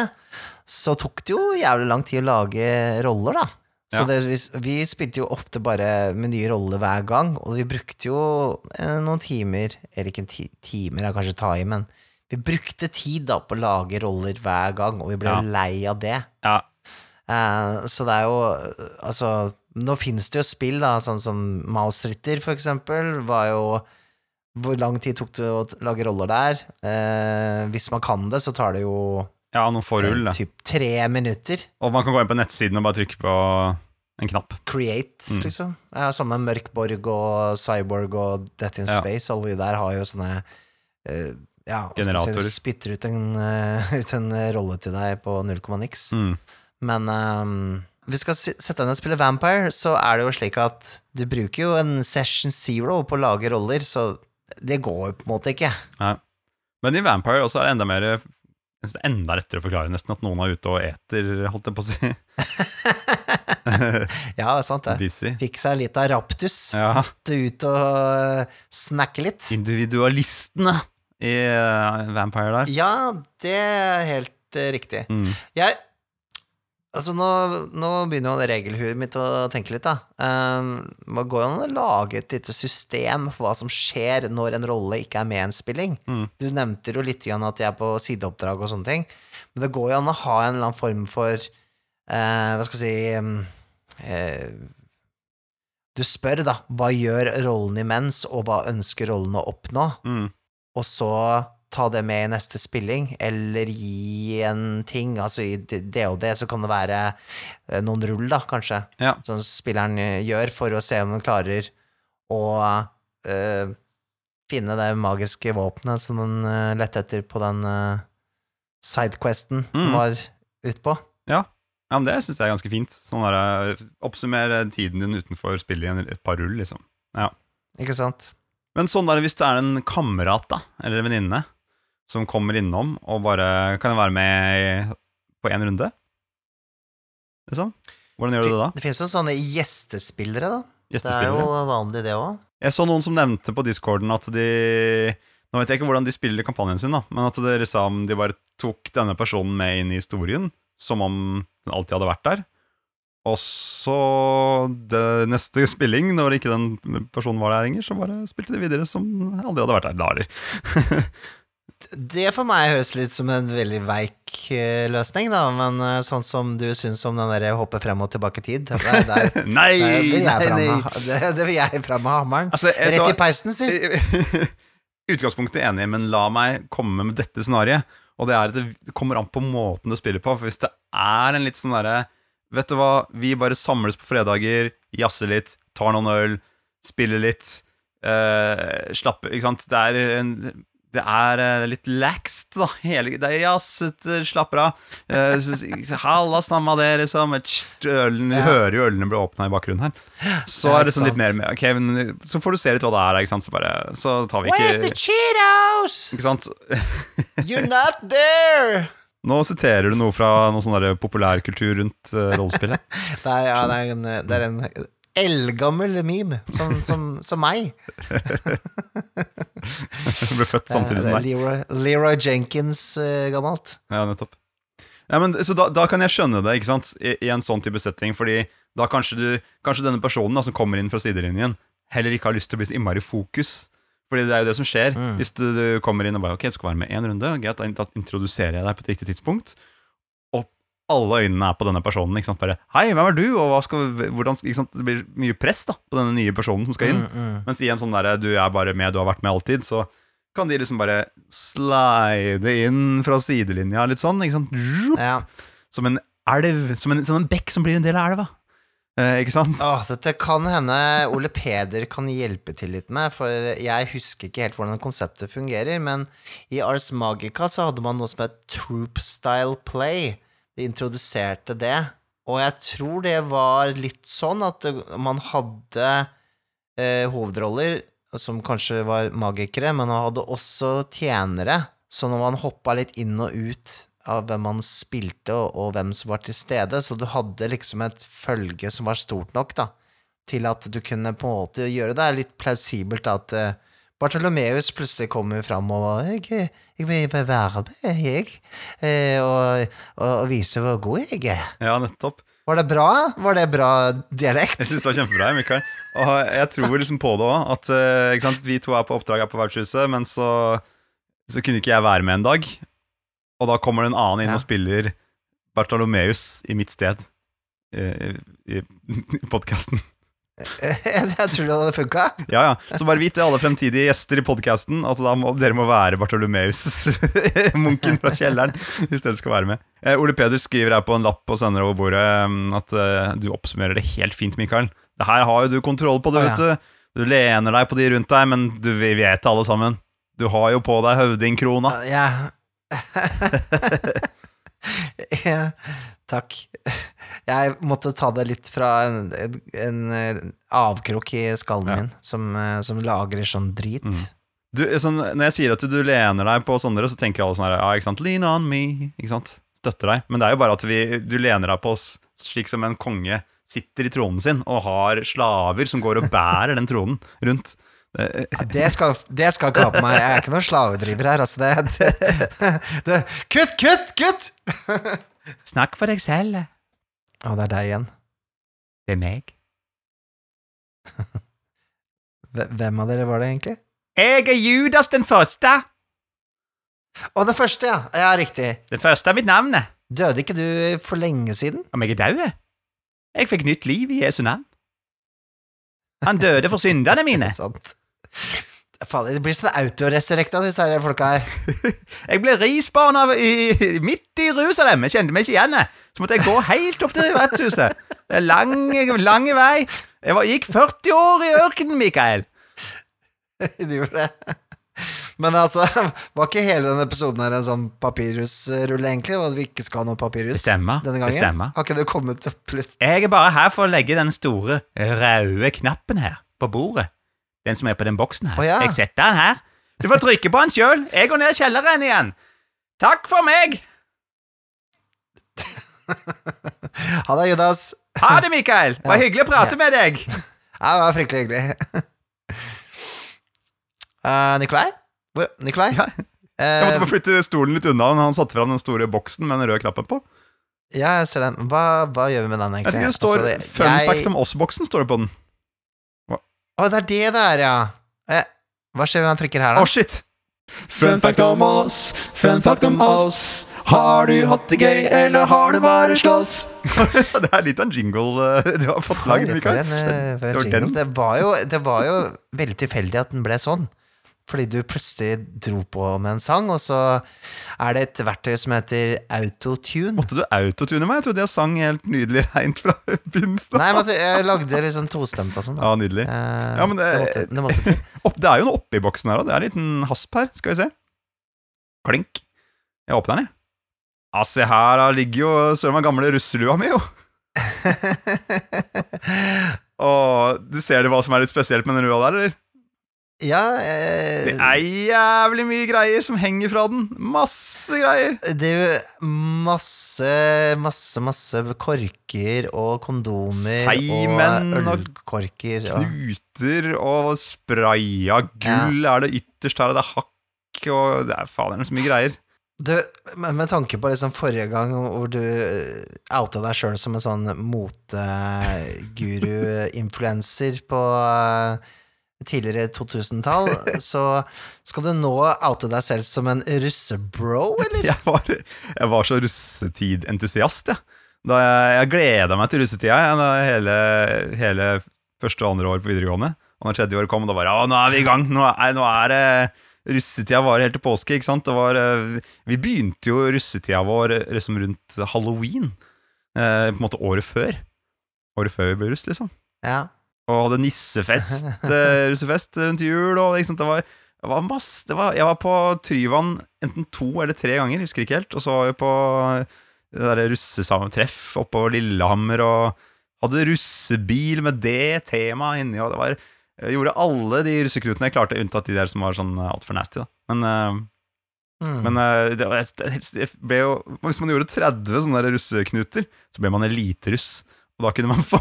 så tok det jo jævlig lang tid å lage roller, da. Så Ja. det, vi, vi spilte jo ofte bare med nye roller hver gang, og vi brukte jo eh, noen timer Eller ikke ti, timer, er kanskje ta i, men vi brukte tid da på å lage roller hver gang, og vi ble Ja. lei av det. Ja, Eh, så det er jo eh, Altså, nå finnes det jo spill, da, sånn som Mausritter, for eksempel, var jo Hvor lang tid tok det å lage roller der? Eh, hvis man kan det, så tar det jo ja noen få rull, da. typ tre minutter. Og man kan gå inn på nettsiden og bare trykke på en knapp. Create, Mm. liksom. Ja, Samme med Mørkborg og Cyborg og Death in Ja. Space. Alle de der har jo sånne eh, ja, Generatorer. Si, spytter ut en, uh, ut en rolle til deg på null komma niks. Mm. Men ehm, vi skal sette deg ned og spille Vampire, så er det jo slik at du bruker jo en session zero på å lage roller, så det går jo på en måte ikke. Nei. Men i Vampire også er det enda mer jeg synes det er enda lettere å forklare nesten at noen er ute og eter, holdt jeg på å si. Ja, det er sant, det. Busy. Fikk seg litt av raptus. Ja. Ut og eh, snakke litt. Individualistene i eh, Vampire der. Ja, det er helt eh, riktig. Mm. Jeg Altså, nå, nå begynner jo regelhuet mitt å tenke litt, da. Um, det går jo an å lage et lite system for hva som skjer når en rolle ikke er med i en spilling. Mm. Du nevnte jo litt grann at jeg er på sideoppdrag og sånne ting. Men det går jo an å ha en eller annen form for uh, Hva skal jeg si um, uh, Du spør, da, hva gjør rollen imens, og hva ønsker rollen å oppnå? Mm. og så ta det med i neste spilling, eller gi en ting. Altså i det og det så kan det være eh, noen rull, da, kanskje, Ja. som spilleren eh, gjør for å se om den klarer å uh, finne det magiske våpenet som den uh, lette etter på den uh, sidequesten den Mm. var ute på. Ja, men det syns jeg er ganske fint. Sånn der, Oppsummere tiden din utenfor spillet i en- et par rull, liksom. Ikke sant? Men sånn der, hvis du er en kamerat da, eller en venninne som kommer innom og bare Kan jeg være med på én runde? Liksom? Hvordan gjør du det da? Det finnes jo sånne gjestespillere, da. Det er jo vanlig, det òg. Jeg så noen som nevnte på discorden at de, Nå vet jeg ikke hvordan de spiller kampanjen sin, da, men at det liksom, de bare tok denne personen med inn i historien, som om den alltid hadde vært der. Og så det neste spilling, når ikke den personen var der lenger, så bare spilte de videre som aldri hadde vært der. Larer. Det for meg høres litt som en veldig veik eh, løsning, da, men eh, sånn som du syns om den der hoppe frem og tilbake i tid, der, der, Nei, der vil jeg fram med, det, vil jeg fram med hammeren. Altså, Rett tar- i peisen, si. Utgangspunktet er enig, men la meg komme med dette scenarioet. Og det er at det kommer an på måten du spiller på. For hvis det er en litt sånn derre Vet du hva, vi bare samles på fredager, jazzer litt, tar noen øl, spiller litt, uh, slapper Ikke sant? Det er, en, det er eh, litt laxed, da. Hele, det er jazzete, slapper av. Eh, Halla, stamma det, liksom. Ølen, Ja. hører jo ølene bli åpna i bakgrunnen her. Så er det sånn litt mer med Ok, men så får du se litt hva det er, ikke sant. Så, bare, så tar vi Where's the Cheetos? Ikke sant? You're not there! Nå siterer du noe fra noe sånn populærkultur rundt uh, rollespillet. Det er, ja, det er en, det er en eldgammel meme, som, som, som meg. Du ble født samtidig som er deg. Leroy, Leroy Jenkins uh, gammelt. Ja, nettopp. Ja, men, så da, da kan jeg skjønne det, ikke sant, i, i en sånn type setting, fordi da kanskje du Kanskje denne personen da, som kommer inn fra sidelinjen, heller ikke har lyst til å bli så innmari fokus. Fordi det er jo det som skjer. Mm. Hvis du, du kommer inn og bare Ok, du skal være med én runde, greit, da introduserer jeg deg på et riktig tidspunkt. Alle øynene er på denne personen. Ikke sant? Bare Hei, hvem er du? Og skal, hvordan? Det blir mye press da på denne nye personen som skal inn. Mm, mm. Mens i en sånn derre du er bare med, du har vært med alltid, så kan de liksom bare slide inn fra sidelinja litt sånn, ikke sant? Ja. Som en elv, som en, som en bekk som blir en del av elva. Eh, ikke sant? Åh, dette kan hende Ole Peder kan hjelpe til litt med, for jeg husker ikke helt hvordan konseptet fungerer, men i Ars Magica så hadde man noe som het Troop Style Play. De introduserte det, og jeg tror det var litt sånn at man hadde eh, hovedroller som kanskje var magikere, men man hadde også tjenere, så når man hoppa litt inn og ut av hvem man spilte, og, og hvem som var til stede, så du hadde liksom et følge som var stort nok, da, til at du kunne på en måte gjøre det. Litt plausibelt at uh, Bartolomeus plutselig kommer fram og jeg, jeg vil være med, jeg, eh, og, og, og vise hvor god jeg er. Ja, nettopp. Var det bra? Var det bra dialekt? Jeg syns det var kjempebra, Mikael. Og jeg tror liksom på det òg, at eh, sant? vi to er på oppdrag her på vertshuset, men så, så kunne ikke jeg være med en dag. Og da kommer det en annen inn Ja. og spiller Bartolomeus i mitt sted eh, i, i podkasten. jeg tror det hadde funka. Ja, ja. Så bare vit det, alle fremtidige gjester i podkasten, at da må, dere må være Bartolomeus, munken fra kjelleren, hvis dere skal være med. Eh, Ole Peder skriver her på en lapp og sender over bordet mm, at eh, du oppsummerer det helt fint, Mikael. Det her har jo du kontroll på, ja. vet du. Du lener deg på de rundt deg, men du vi vet alle sammen. Du har jo på deg høvdingkrona. Ja. ja. Takk. Jeg måtte ta det litt fra en, en, en avkrok i skallen Ja. min, som, eh, som lagrer sånn drit. Mm. Du, sånn, når jeg sier at du lener deg på sånne, så tenker alle sånn her, ja, ikke sant, lean on me, ikke sant, støtter deg. Men det er jo bare at vi, du lener deg på oss slik som en konge sitter i tronen sin, og har slaver som går og bærer den tronen rundt. Eh, Ja, Det skal, det skal ikke ha på meg. Jeg er ikke noen slavedriver her, altså. Det, det, det, kutt, kutt, kutt! Snakk for deg selv, Å, det er deg igjen. det er meg. Hvem av dere var det egentlig? Jeg er Judas den første. Å, det første, ja. Ja, riktig. Den første er mitt navn. Døde ikke du for lenge siden? Om jeg er død? Jeg fikk nytt liv i Jesu navn. Han døde for syndene mine. Sant. Faen, det blir sånn autoresurrekta, disse her folka her. Jeg ble risbarna i, midt i Jerusalem. Jeg kjente meg ikke igjen. jeg. Så måtte jeg gå helt opp til vertshuset. Det er lang, lang vei. Jeg var, gikk 40 år i ørkenen, Mikael. Du gjorde det. Men altså, var ikke hele denne episoden her en sånn papyrusrulle, egentlig? Og vi ikke skal ha noe papyrus Det stemmer, denne det gangen? stemmer. Har ikke du kommet opp litt Jeg er bare her for å legge den store røde knappen her på bordet. Den som er på den boksen her. Oh, ja. Jeg setter den her. Du får trykke på den sjøl. Jeg går ned i kjelleren igjen. Takk for meg. Ha det, Judas. Ha det, Mikael. Det var Ja. hyggelig å prate Ja. med deg. Ja, det var fryktelig hyggelig. Uh, Nikolai? Hvor, Nikolai? Ja. Jeg måtte Eh, bare flytte stolen litt unna. Han satte fram den store boksen med den røde knappen på. ja, jeg ser den. Hva, hva gjør vi med den, Jeg egentlig? vet ikke, det står Altså, det- 'Fun jeg- fact om oss'-boksen, står det på den. Å, det er det det er, ja. Eh, hva skjer når han trykker her, Å, da? shit! Fun fact om oss, fun fact om oss. Har du hatt det gøy, eller har du bare slåss? det er litt av en jingle eh, du har fått lagd, for Mikael. en, eh, for en Det var den. Det var, jo, det var jo veldig tilfeldig at den ble sånn. Fordi du plutselig dro på med en sang, og så er det et verktøy som heter autotune. Måtte du autotune meg? Jeg trodde jeg sang helt nydelig reint fra begynnelsen. Nei, men jeg lagde litt sånn tostemt og sånn. Ja, nydelig. Eh, Ja, men det- måtte, det måtte. Opp, det er jo noe oppi boksen her òg. Det er en liten hasp her. Skal vi se. Klink. Jeg åpner den, jeg. Ja, se her, da ligger jo søren meg gamle russelua mi, jo. Og du ser det hva som er litt spesielt med den lua der, eller? Ja, eh, Det er jævlig mye greier som henger fra den. Masse greier. det er jo masse, masse, masse korker og kondomer Seimen og ølkorker. Og, Knuter og spraya gull er det ytterst her, og det er hakk og Det er faen, er så mye greier. du, med tanke på liksom forrige gang hvor du eh, outa deg sjøl som en sånn moteguru-influenser på eh, tidligere 2000-tall, så skal du nå oute deg selv som en russebro, eller? Jeg var, jeg var så russetid-entusiast, jeg. Da jeg, jeg gleda meg til russetida jeg, hele, hele første og andre år på videregående. Og når tredje år kom, da bare Å, nå er vi i gang! Nå er, nå er det Russetida varer helt til påske, ikke sant? Det var, eh, vi begynte jo russetida vår eh, liksom rundt halloween. Eh, på en måte året før. Året før vi ble russ, liksom. Ja. Og hadde nissefest, eh, russefest rundt jul, og sant, det var, det var masse det var, Jeg var på Tryvann enten to eller tre ganger, husker ikke helt, og så var jeg på det derre russesammentreff oppå Lillehammer, og hadde russebil med det temaet inni, og det var Jeg gjorde alle de russeknutene jeg klarte, unntatt de der som var sånn altfor nasty, da. Men, eh, Mm. men det, det, ble jo Hvis man gjorde 30 sånne der russeknuter, så ble man eliteruss. Og da kunne man få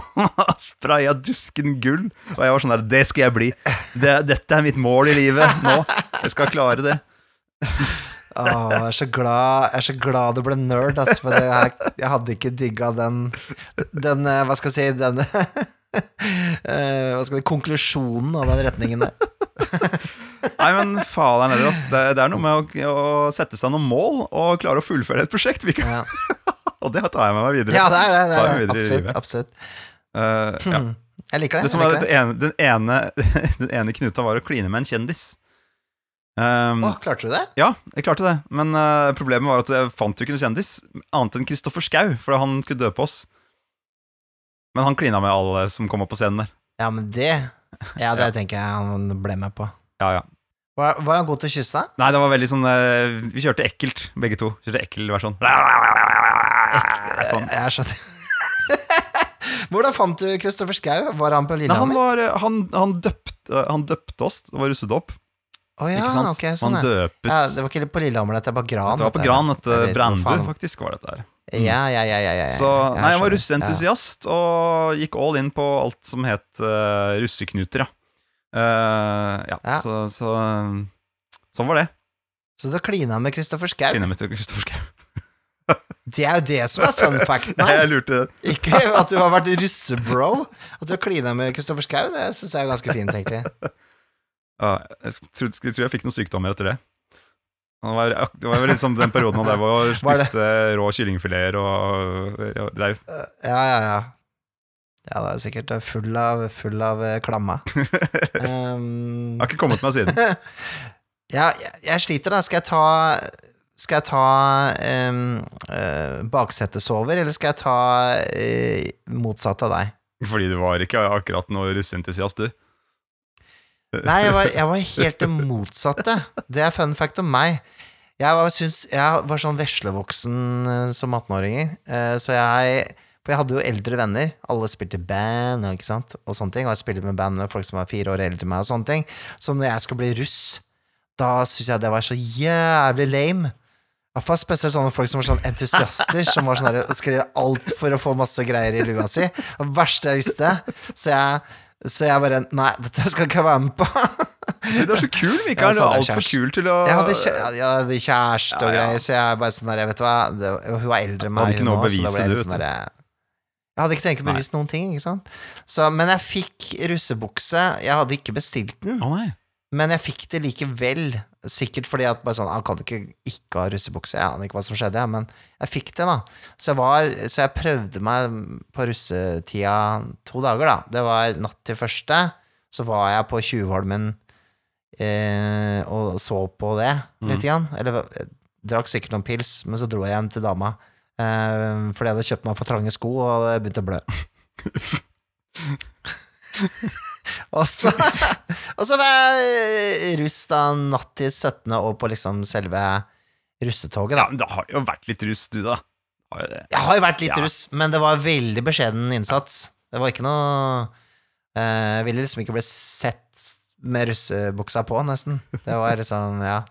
spraya dusken gull. Og jeg var sånn der Det skal jeg bli. Det, dette er mitt mål i livet nå. Jeg skal klare det. Åh, jeg er så glad Jeg er så glad du ble nerd, ass, for jeg, jeg hadde ikke digga den Den, eh, hva skal jeg si Den eh, Hva skal si Konklusjonen av den retningen der. Nei, men faen heller, ass. Det, det er noe med å, å sette seg noen mål og klare å fullføre et prosjekt. Mikael. Ja, Og det tar jeg med meg videre. ja det er det. det, er det. Absolutt. absolutt. Uh, ja. Hmm. Jeg liker det. Det som var det ene, den, ene, den ene knuta var å kline med en kjendis. Um, Åh, klarte du det? Ja, jeg klarte det. Men uh, problemet var at jeg fant jo ikke noen kjendis, annet enn Kristoffer Schou, for han skulle døpe oss. Men han klina med alle som kom opp på scenen der. Ja, men det Ja, det tenker jeg han ble med på. Ja, ja. Var, var han god til å kysse deg? Nei, det var veldig sånn eh, Vi kjørte ekkelt, begge to. Kjørte ekkel versjon. Sånn. Jeg skjønner. Hvordan fant du Kristoffer Schou? Var han på Nei, han, Lillehammer? var, eh, han, han, døpte, han døpte oss. Det var russedåp. Å ja, ikke sant? ok, sånn Man ja. døpes ja. Det var ikke på Lillehammer, dette er på Gran. Det var på dette, Gran, et Eller, Brandbu, faen? faktisk, var dette her. Ja, ja, ja, ja, ja, ja. Så nei, jeg var skjønner. russeentusiast og gikk all in på alt som het uh, russeknuter, ja. Eh, ja, Ja. Så, så sånn var det. Så du klina med Kristoffer Schau? med Kristoffer Schau. Det er jo det som er fun facten her. jeg lurte Ikke at du har vært russebro. At du har klina med Kristoffer Schau, det syns jeg er ganske fint, egentlig. ja, Jeg tror, skulle jeg fikk noen sykdommer etter det. Det var, det var liksom den perioden da det? spiste rå kyllingfileter og og dreiv. Ja, ja, ja. Ja, det er sikkert full av, full av eh. Um, Jeg har ikke kommet meg siden. ja, jeg, jeg sliter, da. Skal jeg ta Skal jeg ta um, uh, baksetesover, eller skal jeg ta uh, motsatt av deg? Fordi du var ikke akkurat noe russeentusiast, du. Nei, jeg var, jeg var helt det motsatte. Det er fun fact om meg. Jeg var, syns, jeg var sånn veslevoksen eh, som 18-åringer, uh, så jeg For jeg hadde jo eldre venner. Alle spilte band og, sånne ting. Og jeg spilte med band med folk som var fire år eldre enn meg, og sånne ting. Så når jeg skulle bli russ, da syns jeg det var så jævlig lame. Iallfall spesielt sånne folk som var sånn entusiaster, som var sånn skrev skulle alt for å få masse greier i lua si. Det verste jeg visste. Så jeg, så jeg bare Nei, dette skal ikke jeg være med på. Du er så kul, Mikael. Du er altfor kul til å Jeg hadde, kjæ jeg hadde kjæreste og Ja, ja. greier, så jeg bare sånn der, vet du hva det, Hun var eldre enn meg, Hadde ikke hun noe så da ble jeg litt sånn vet du. der, Jeg hadde ikke tenkt å bevise noen ting, ikke sant. Så, men jeg fikk russebukse. Jeg hadde ikke bestilt den, Å nei. men jeg fikk det likevel. Sikkert fordi at bare sånn Han kan ikke ikke ha russebukse. Jeg aner ikke hva som skjedde, men jeg fikk det, da. Så jeg, var, så jeg prøvde meg på russetida to dager, da. Det var natt til første. Så var jeg på Tjuvholmen eh, og så på det Mm. litt. Grann. Eller jeg drakk sikkert noen pils, men så dro jeg hjem til dama. Eh, fordi jeg hadde kjøpt meg for trange sko, og det begynte å blø. og så Og så var jeg russ da natt til 17. og på liksom selve russetoget, da. Ja, men det har jo vært litt russ, du, da. Har det. Jeg har jo vært litt Ja. russ, men det var veldig beskjeden innsats. Det var ikke noe eh, Jeg ville liksom ikke bli sett med russebuksa på, nesten. Det var liksom, ja.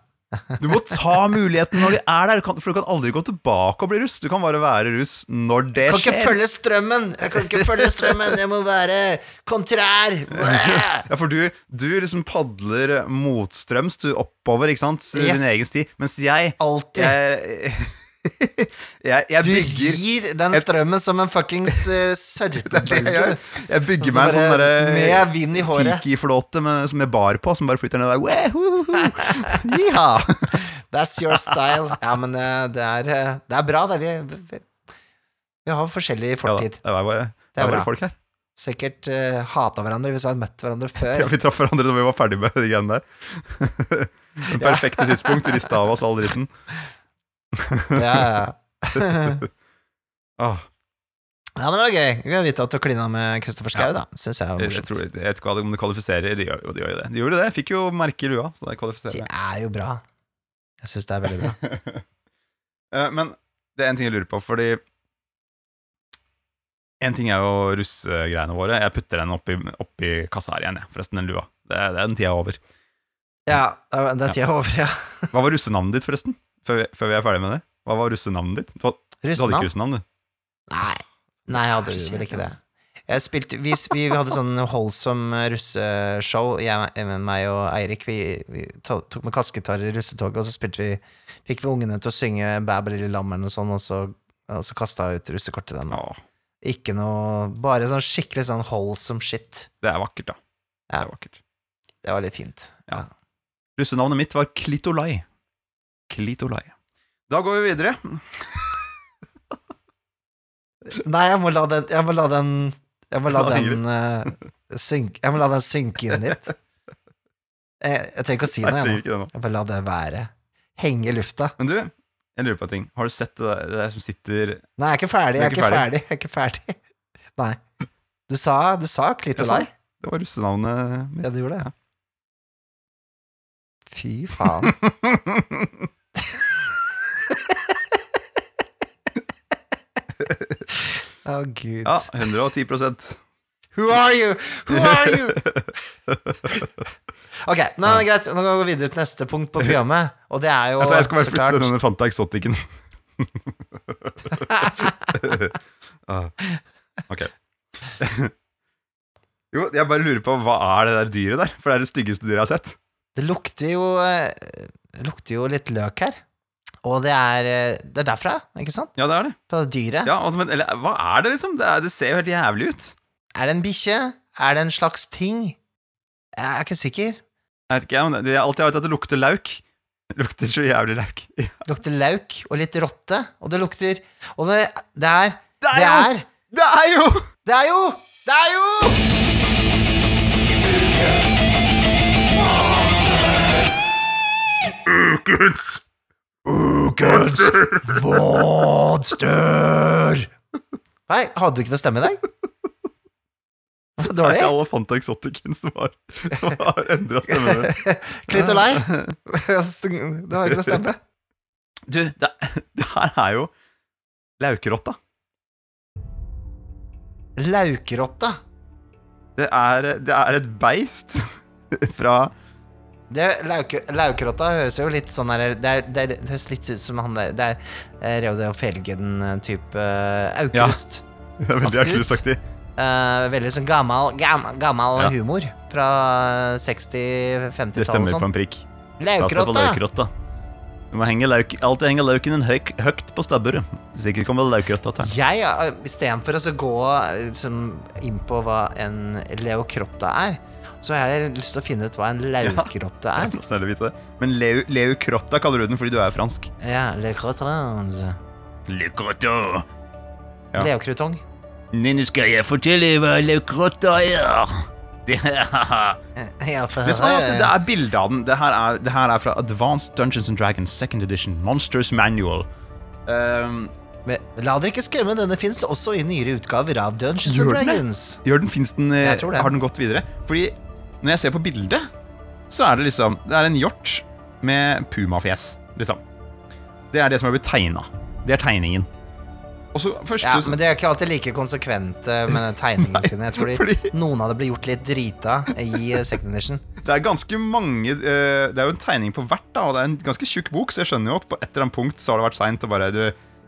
Du må ta muligheten når de er der, for du kan aldri gå tilbake og bli russ. Du kan bare være russ når det Jeg kan ikke skjer. følge strømmen! Jeg kan ikke følge strømmen, jeg må være kontrær! Ja, for du, du liksom padler motstrøms du oppover, ikke sant? Yes. Din egen sti. Mens jeg Alltid. Jeg, jeg, jeg Du bygger gir den strømmen som en fuckings uh, det er jeg Jeg bygger meg en sånn derre. Tiki-flåte som jeg bar på, som bare flytter ned der. That's your style. Ja, men uh, det er, uh, det er bra, det. Vi, vi, vi har forskjellig Ja, da, fortid. det var bare, det er bare folk her. Sikkert uh, hata hverandre hvis vi hadde møtt hverandre Ja, før. vi traff hverandre da vi var ferdig med de greiene der. Det perfekte tidspunkt. Rista av oss all dritten. Ja, ja. Åh, ja, men det var gøy. Gøy å vite at du klina med Kristoffer Schau, da. Synes jeg var jeg, morsomt. tror, jeg vet ikke om det kvalifiserer. De gjør jo de det. De gjorde det. Fikk jo merke i lua, så det Det kvalifiserer. er jo bra. Jeg syns det er veldig bra. Eh, Men det er en ting jeg lurer på, fordi En ting er jo russegreiene våre. Jeg putter den oppi, oppi kassa her igjen, jeg. Forresten, den lua. Det, det er den tida over. Ja, det er tida over, ja. Hva var russenavnet ditt, forresten? Før vi, før vi er ferdig med det. Hva var russenavnet ditt? Du, du hadde ikke Russenavn? du. Nei. Nei, jeg hadde vel ikke det. Jeg spilte, vi, vi hadde sånn holdsom russeshow, jeg, meg og Eirik. Vi, vi tok med kaskegitar i russetoget, og så vi fikk vi ungene til å synge Bæ, bæ, lille lam eller noe sånt, og så, og så kasta jeg ut russekortet den. Åh, Ikke noe Bare sånn skikkelig sånn holdsom shit. det er vakkert, da. Det er vakkert. Det var litt fint. Russenavnet mitt var Klitolai. Klitolai. Da går vi videre. Nei, jeg må la den Jeg må la den Jeg må la den den eh, synke Jeg må la den synke inn litt. Jeg, jeg trenger ikke å si Nei, noe, jeg nå. ikke det nå. Jeg bare la det være. Henge i lufta. Men du, jeg lurer på en ting. Har du sett det der, det der som sitter Nei, jeg er ikke ferdig. Er Jeg er ikke ikke ferdig. Jeg er ikke ferdig. Nei. Du sa, du sa klitolai. Det var russenavnet mitt. Ja, du gjorde det. Ja. Fy faen. Å, gud. Ja, 110% Who are you? Who are you? Ok, nå er det greit. Nå går vi videre til neste punkt på programmet, og det er jo Jeg jeg skal bare flytte denne Fanta Exoticen. ah, ok. jo, jeg bare lurer på hva er det der dyret der? For det er det styggeste dyret jeg har sett. Det lukter jo eh, Det lukter jo litt løk her. Og det er, eh, det er derfra, ikke sant? Ja, det er det. På det dyret. Ja, altså, men, eller hva er det, liksom? Det, er, det ser jo helt jævlig ut. Er det en bikkje? Er det en slags ting? Jeg er ikke sikker. Jeg vet ikke, men det er alltid jeg vet at det lukter lauk. Det lukter så jævlig lauk. Ja. Lukter lauk og litt rotte, og det lukter Og det, det er Det Det er jo! er Det er jo! Det er jo Det er jo Ukens Ukens monster! Nei, hadde du ikke noe stemme i dag? Det er ikke alle Fanta Exoticen som har, som har endra stemmen. Klitolei? Du har ikke noe stemme. Du, det, det her er jo laukerotta. Laukrotta. Det er, det er et beist fra Det, lauke, Laukrotta høres jo litt sånn her det, er, det, er, det høres litt ut som han der Det er eh, Reodor Felgen-type uh, Aukrust. Ja. veldig Aukrust-aktig. Uh, veldig sånn gammel, gammel, gammel Ja. humor. Fra 60-50-tallet Det stemmer sånn. på en prikk. Laukrotta! Du må henge lauk, alltid henge lauken en høyk, høyt på stabburet. Sikkert kommer laukrotta til. Jeg, eh, istedenfor å gå eh, liksom, inn på hva en leokrotta er, så jeg har lyst til å finne ut hva en laukrotte er. Nå snille vite det. Men leu, laukrotta kaller du den fordi du er fransk. Ja, le Laukrotta. Ja. Leokrutong. Nå skal jeg fortelle hva leukrotta er. Det, Ja, det som er at det er bilde av den. Det her er, det her er fra Advanced Dungeons and Dragons Second Edition. Monsters Manual. Um, Men la dere ikke skremme, denne fins også i nyere utgaver av Dungeons Gjør and? Dragons. Gjør den, finnes den, den, Jeg tror det. Har den gått videre? Fordi når jeg ser på bildet, så er det liksom Det er en hjort med pumafjes, liksom. Det er det som er blitt tegna. Det er tegningen. Og så første Ja, men de er ikke alltid like konsekvente med tegningene sine. Jeg tror de, Fordi- noen av det blir gjort litt drita i eh, second edition. Det er ganske mange eh, Det er jo en tegning på hvert, da, og det er en ganske tjukk bok, så jeg skjønner jo at på et eller annet punkt så har det vært seint å bare du,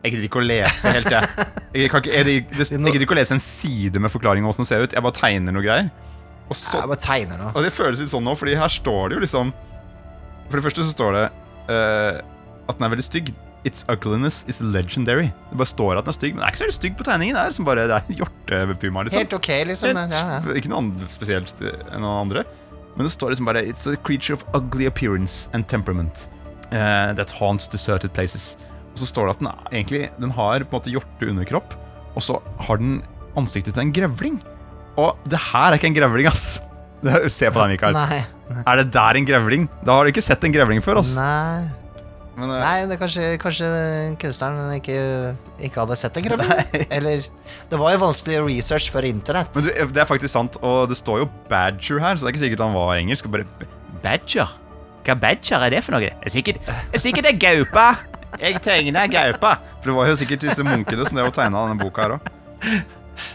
Jeg gidder ikke å lese helt, jeg. Jeg, gidder ikke, ikke å lese en side med forklaring om åssen det ser ut. Jeg bare tegner noe greier. Og, så, Jeg bare tegner nå. og det føles litt sånn nå, fordi her står det jo liksom For det første så står det uh, at den er veldig stygg. Its ugliness is legendary. Det bare står at den er stygg, men det er ikke så veldig stygg på tegningen. Det er liksom bare Det er en hjortepuma, liksom. Helt ok, liksom. Helt- Ja, ja. Ikke noe spesielt enn noen andre. Men det står liksom bare It's a creature of ugly appearance and temperament uh, that haunts deserted places. Og så står det at den egentlig Den har på en måte hjorteunderkropp, og så har den ansiktet til en grevling. Og det her er ikke en grevling, ass. Se på deg, Mikael. Nei. Er det der en grevling? Da har du ikke sett en grevling før, ass. Nei. Men, uh, Nei, det er kanskje, kanskje kunstneren ikke, ikke hadde sett en grevling. Eller Det var jo vanskelig research før internett. Men du, det er faktisk sant, og det står jo Badger her, så det er ikke sikkert han var engelsk. Bare, Badger? Hva Badger er det for noe? Det er sikkert det er, sikkert det er gaupa. Jeg tegner gaupa. For det var jo sikkert disse munkene som drev og tegna denne boka her òg.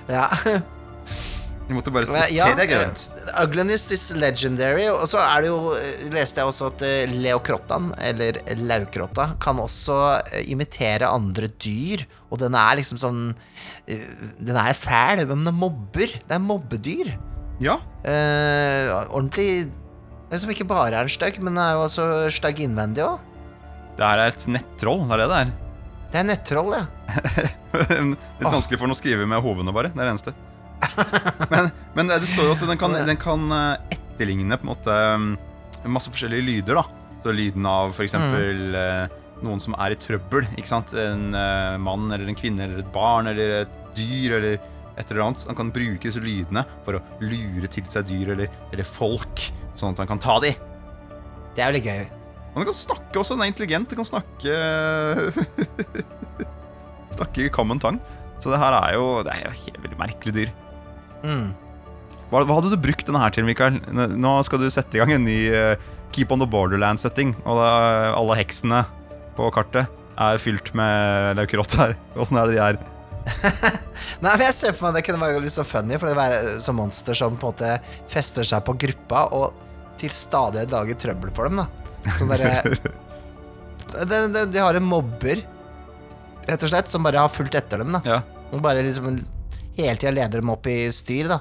Ja. Vi måtte bare se ja, deg rundt. Ugliness is legendary. Og så er det jo, eh, leste jeg også at eh, leokrottan, eller laukrotta, kan også eh, imitere andre dyr. Og den er liksom sånn Den er fæl, men den mobber. Det er mobbedyr. Ja. Eh, ordentlig Det som ikke bare er en stygg, men den er jo også stygg innvendig òg. Det her er et nettroll. Det er det det er. Det er nettroll, ja. Litt vanskelig for den å skrive med hovene, bare. Det er det eneste. Men, men det står jo at den kan, den kan eh, etterligne på en måte mm, masse forskjellige lyder. da Så lyden av f.eks. eksempel eh, noen som er i trøbbel. Ikke sant? En eh, mann eller en kvinne eller et barn eller et dyr eller et eller annet. Han kan bruke disse lydene for å lure til seg dyr eller, eller folk, sånn at han kan ta de. Det er jo litt gøy. Og den kan snakke også. Den er intelligent. Den kan snakke Snakke common tongue. Så det her er jo Det er jo helt veldig merkelig dyr. Mm. Hva, hva hadde du brukt denne her til, Mikael? Nå skal du sette i gang en ny uh, Keep on the Borderland-setting. Og da, alle heksene på kartet er fylt med laukerott her. Åssen er det de er? Nei, men Jeg ser for meg det kunne være litt så funny, for det være sånn monster som på en måte fester seg på gruppa og til stadighet lager trøbbel for dem. da Sånn derre de, de, de har en mobber, rett og slett, som bare har fulgt etter dem. da Ja. Og bare liksom hele tida leder dem opp i styr, da.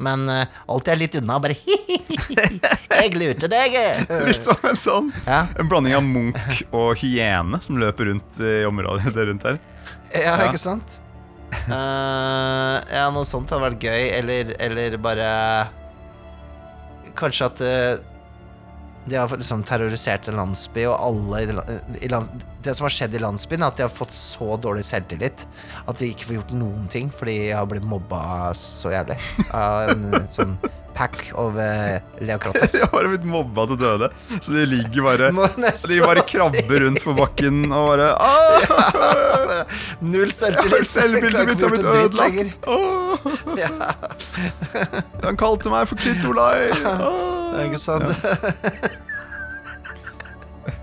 Men uh, alltid er litt unna. Bare Jeg lurte deg! Litt som en sånn Ja, En blanding av munk og hyene som løper rundt i området rundt her. ja, Ja. ikke sant? Uh, ja, noe sånt hadde vært gøy. Eller, eller bare Kanskje at eh, de har liksom terrorisert en landsby, og alle i, lands, Det som har skjedd i landsbyen, er at de har fått så dårlig selvtillit at de ikke får gjort noen ting fordi de har blitt mobba så jævlig av en sånn pack of uh, leocrottes. De har bare blitt mobba til døde, så de ligger bare De bare krabber rundt på bakken og bare ja, Null selvtillit. Selvbildet mitt har blitt ødelagt. Ja, Han kalte meg for Klittolai. det er ikke sant.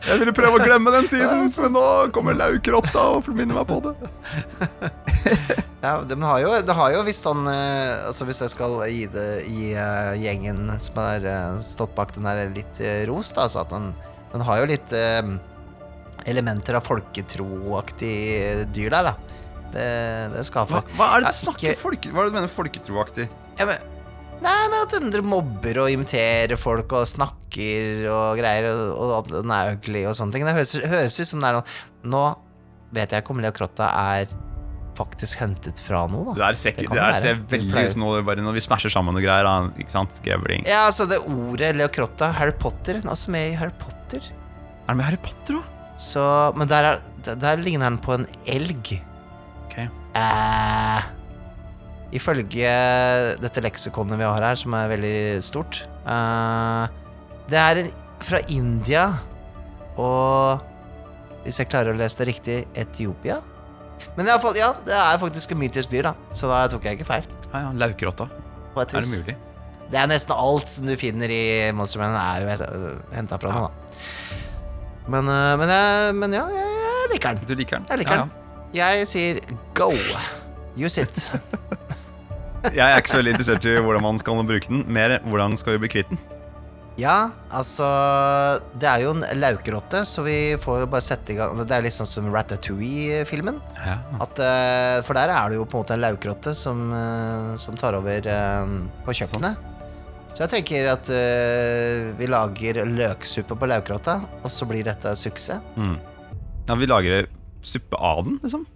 Jeg ville prøve å glemme den tiden, men nå kommer laukrotta og minner meg på det. Ja, det, men har jo, det har jo visst sånn eh, Altså Hvis jeg skal gi det i uh, gjengen som har eh, stått bak den her, litt eh, ros, da, så at den, den har jo litt elementer av folketroaktig dyr der, da. Det, det skal Hva, hva er det du snakker ikke- folke, Hva er det du mener folketroaktig? Ja, men, Nei, men at hun mobber og imiterer folk og snakker og greier, og, at den er ugly og sånne ting. Det høres, høres ut som det er noe Nå vet jeg ikke om Leo Crotta er faktisk hentet fra noe, da. Det ikke- kan det være. ser veldig ut som noe når vi smasher sammen noe greier. Ikke sant? Grevling. Ja, altså det ordet Leo Crotta, Harry Potter, den er også med i Harry Potter. Er det med Harry Potter, da? Så, men der, er, der ligner han på en elg. Okay. Eh, ifølge dette leksikonet vi har her, som er veldig stort uh, Det er fra India og Hvis jeg klarer å lese det riktig Etiopia? Men i ja, det er faktisk et mytisk dyr, da. Så da tok jeg ikke feil. Ja, ja, Laukrotta. Er det mulig? Det er nesten alt som du finner i Monsterman, er jo henta fra noe, da. Men, øh, men, jeg, men ja, jeg, jeg liker den. Du liker den? Jeg liker ja, den. Jeg sier go. Use it. Jeg er ikke så veldig interessert i hvordan man skal bruke den. Mer hvordan skal vi bli kvitt den. Ja, altså Det er jo en laukerotte, så vi får bare sette i gang Det er litt sånn som Ratatouille-filmen. Ja. Øh, For der er det jo på en måte en laukerotte som, øh, som tar over øh, på kjøkkenet. Så jeg tenker at vi lager løksuppe på laukerotta, og så blir dette suksess. Mm. ja, vi lager suppe av den, liksom?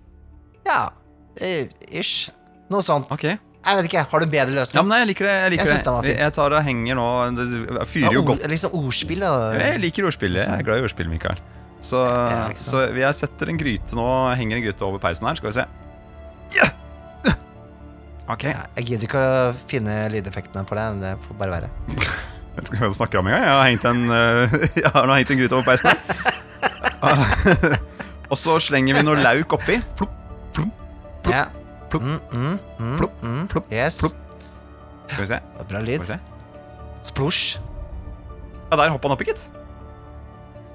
Ja, eh, ish. Noe sånt. Ok. Jeg vet ikke, Har du en bedre Ja, løsning? men nei, jeg liker det. Jeg, liker Jeg synes det. den var fin. jeg tar og henger nå Det Ja, fyrer jo godt. liksom ordspill. Og, Jeg liker ordspill. Jeg er glad i ordspill, Mikael. Så, Ja, ikke sant. så jeg setter en gryte nå, henger en gryte over peisen her. Skal vi se. Ja! Ok. Ja, jeg gidder ikke å finne lydeffektene for deg. Det får bare være. Jeg vet ikke hva du snakker om engang. Jeg har hengt en, øh, jeg har nå hengt en gryte over peisen her. og så slenger vi noe lauk oppi. Plopp, Ja. Plopp, Mm, mm, mm, plopp, mm. plopp, Yes. plopp. Skal vi se. Det er Bra lyd. Splosj. Ja, der hoppa han oppi, gitt.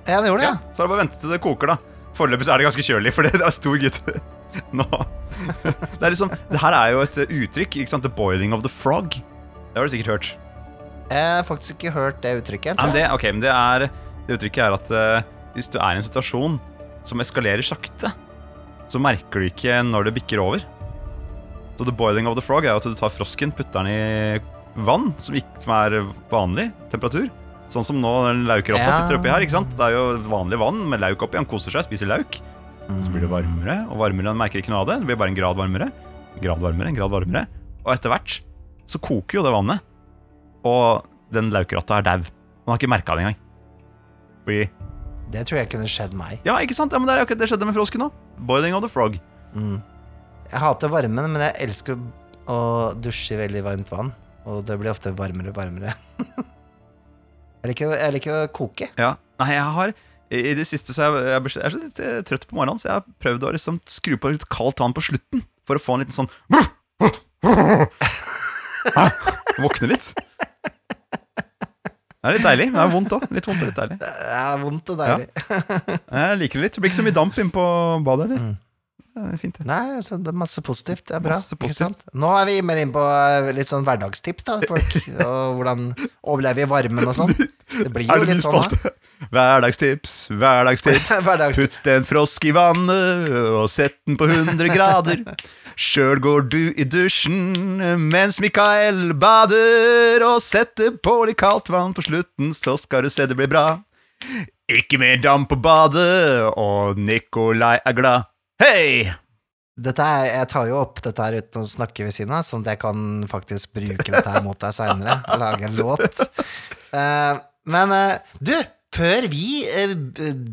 Ja, det gjorde det, Ja, så er det bare å vente til det koker, da. Foreløpig er det ganske kjølig, for det det er stor gutt nå. Det er liksom Det her er jo et uttrykk. ikke sant? The boiling of the frog. Det har du sikkert hørt. Jeg har faktisk ikke hørt det uttrykket. Ja, men det, okay, men det, er, det uttrykket er at uh, hvis du er i en situasjon som eskalerer sakte, så merker du ikke når det bikker over. Så the boiling of the frog er jo at du tar frosken, putter den i vann, som, ikke, som er vanlig temperatur. Sånn som nå den laukrotta Ja. sitter oppi her. ikke sant? Det er jo vanlig vann med lauk oppi. Han koser seg, spiser lauk. Så blir det varmere og varmere. Han merker ikke noe av det. Det blir bare en grad varmere. Grad varmere, grad varmere. Og etter hvert så koker jo det vannet. Og den laukrotta er dau. Han har ikke merka det engang. Fordi Det tror jeg kunne skjedd meg. Ja, ikke sant? Ja, men det, er akkurat det skjedde med frosken òg. Boiling of the frog. Mm. Jeg hater varmen, men jeg elsker å dusje i veldig varmt vann. Og det blir ofte varmere og varmere. jeg, liker, jeg liker å koke. Ja. Nei, jeg har i i det siste så jeg, jeg er så litt eh, trøtt på morgenen, så jeg har prøvd å liksom skru på litt kaldt vann på slutten. For å få en liten sånn Hæ? Våkne litt. Det er litt deilig, det er vondt òg. Litt vondt og litt deilig. Det er vondt og deilig. Jeg liker det litt. Det blir ikke så mye damp innpå badet. eller? Mm. Det er fint, det. Nei, altså, det er masse positivt. Det er bra. Positivt. Nå er vi mer inne på eh, litt sånn hverdagstips, da, folk. Og hvordan overlever i varmen og sånn. Det blir jo det litt sånn, da. Hverdagstips, hverdagstips. Hverdags... Putt en frosk i vannet og sett den på 100 grader. Sjøl går du i dusjen mens Mikael bader, og setter på litt kaldt vann på slutten, så skal du se det blir bra. Ikke mer damp på badet, og Nikolai er glad. Hei! Dette er, jeg tar jo opp dette her uten å snakke ved siden av, sånn at jeg kan faktisk bruke dette her mot deg seinere og lage en låt. Uh, men uh, du, før vi uh,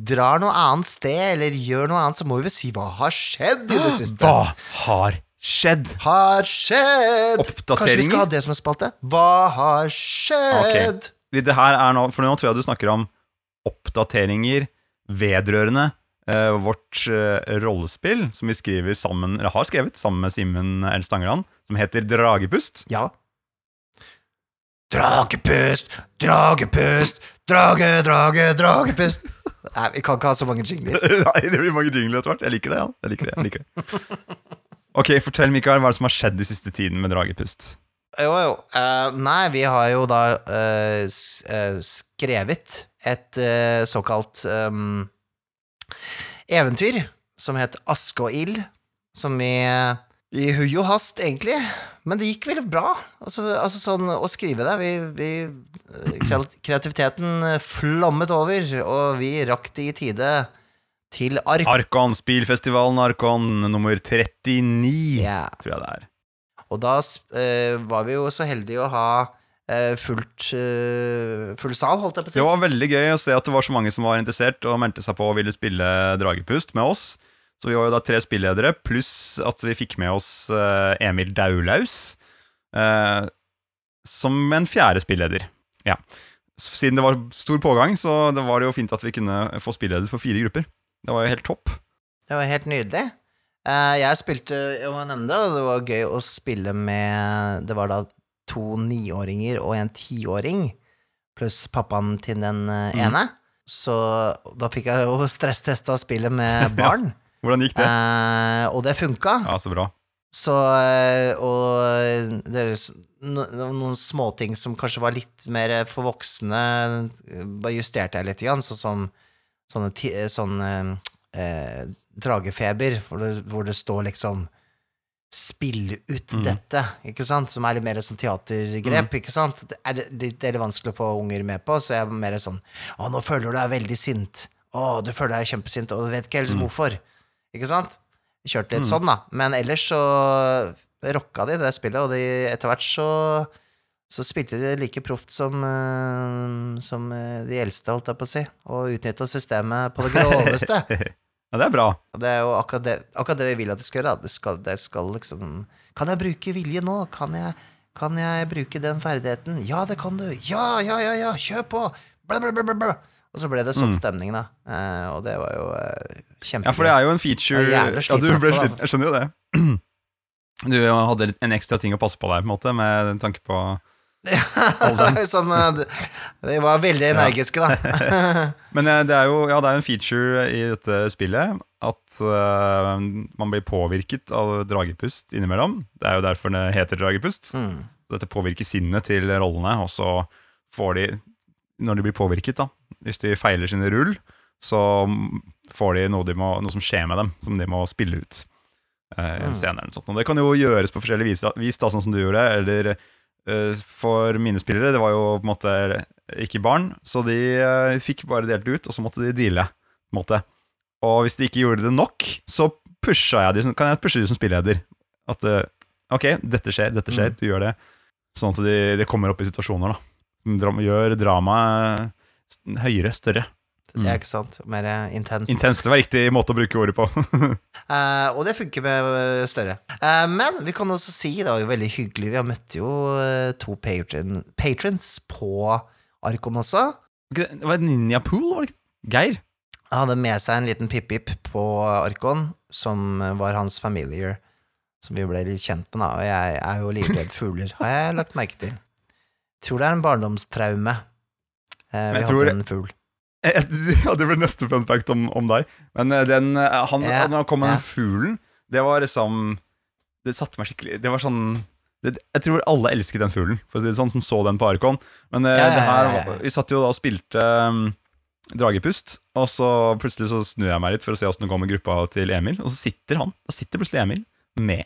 drar noe annet sted eller gjør noe annet, så må vi vel si hva har skjedd i det siste. Hva har skjedd? har skjedd? Kanskje vi skal ha det som en spalte? Hva har skjedd? Det her er nå, for nå tror jeg du snakker om oppdateringer vedrørende eh, vårt eh, rollespill, som vi skriver sammen, eller har skrevet sammen med Simen L. Stangeland, som heter Dragepust. Ja. Dragepust, dragepust, drage, drage, dragepust. Nei, vi kan ikke ha så mange jingler. Nei, det blir mange jingler etter hvert. Jeg liker det, ja. Jeg liker det, jeg liker det. Ok, fortell, Mikael, hva er det som har skjedd i siste tiden med Dragepust? Jo, jo. Uh, nei, vi har jo da uh, eh, skrevet et uh, såkalt ehm, eventyr som het Aske og ild, som vi I hui og hast, egentlig. Men det gikk veldig bra. Altså, altså sånn å skrive det vi, vi, Kreativiteten flommet over, og vi rakk det i tide til ark. Arkon, spillfestivalen Arkon nummer 39, yeah. tror jeg det er. Og da eh, var vi jo så heldige å ha eh, fullt, eh, full sal, holdt jeg på å si. Det var veldig gøy å se at det var så mange som var interessert og meldte seg på og ville spille Dragepust med oss. Så vi var jo da tre spilledere, pluss at vi fikk med oss eh, Emil Daulaus eh, som en fjerde spilleder. Ja. Siden det var stor pågang, så det var det jo fint at vi kunne få spilleder for fire grupper. Det var jo helt topp. Det var helt nydelig. Eh, jeg spilte, jeg må nevne det, og det var gøy å spille med Det var da to niåringer og en tiåring, pluss pappaen til den ene. Mm. ene. Så da fikk jeg jo stresstesta spillet med barn, Hvordan gikk det? eh, og det funka. Ja, så bra. Så eh, Og det er noen småting som kanskje var litt mer for voksne, eh, bare justerte jeg litt, igjen, sånn som sånne, ti- eh, sånn eh, dragefeber, hvor det, hvor det står liksom Spille ut Mm. dette, ikke sant? Som er litt mer sånn teatergrep, ikke sant? Det er, det, det er litt vanskelig å få unger med på, så jeg er mer sånn Å, nå føler du deg veldig sint. Å, du føler deg kjempesint, og du vet ikke helt hvorfor. Ikke sant? Kjørte litt sånn, da. Men ellers så rocka de det spillet, og de, etter hvert så så spilte de like proft som, eh, som eh, de eldste, holdt jeg på å si, og utnytta systemet på det groveste. Ja, det er bra. Det er jo akkurat det, akkurat det vi vil at de skal gjøre. Det skal, det skal liksom Kan jeg bruke vilje nå? Kan jeg, kan jeg bruke den ferdigheten? Ja, det kan du! Ja, ja, ja, ja! Kjør på! Bla, bla, bla, bla. Og så ble det sånn stemning, da. Eh, og det var jo eh, kjempegøy. Ja, for det er jo en feature Ja, du ble sliten. Jeg skjønner jo det. Du hadde en ekstra ting å passe på der, på en måte, med tanke på som, eh, de var veldig energiske, da. Men eh, det er jo ja, det er en feature i dette spillet at uh, man blir påvirket av dragepust innimellom. Det er jo derfor det heter dragepust. Mm. Dette påvirker sinnet til rollene, og så får de, når de blir påvirket, da, hvis de feiler sine rull, så får de noe, de må, noe som skjer med dem, som de må spille ut. Uh, Mm. senere. Og det kan jo gjøres på forskjellige vis, da, vis da, sånn som du gjorde, eller eh, for mine spillere, det var jo på en måte ikke barn, så de eh, fikk bare delt ut, og så måtte de deale. På en måte. Og hvis de ikke gjorde det nok, så pusha jeg de, kan jeg pushe de som spilleder. At eh, ok, dette skjer, dette skjer, Mm. du gjør det. Sånn at de, de kommer opp i situasjoner da som gjør dramaet høyere, større. Mm. Ja, ikke sant? Mer intenst. Intenst var riktig måte å bruke ordet på. uh, og det funker med eh, større. Uh, men vi kan også si, det var jo veldig hyggelig, vi har møtt jo to patron, patrons på Arkon også. Det var Ninja Pool, var det ikke? Geir? Han hadde med seg en liten pip-pip på Arkon, som var hans familiar, som vi ble litt kjent med, da. Og jeg er jo livredd fugler, har jeg lagt merke til. Tror det er en barndomstraume. Uh, vi hadde tror- en fugl. Jeg- Ja, det blir neste fun fact om, om deg. Men eh, den, eh, han, Ja, han kom med ja. den fuglen, det var liksom Det satte meg skikkelig Det var sånn det, Jeg tror alle elsket den fuglen, for å si det sånn, som så den på Arkon. Men eh, Ja, det her Vi satt jo da og spilte um, Dragepust, og så plutselig så snur jeg meg litt for å se åssen det går med gruppa til Emil, og så sitter han Da sitter plutselig Emil med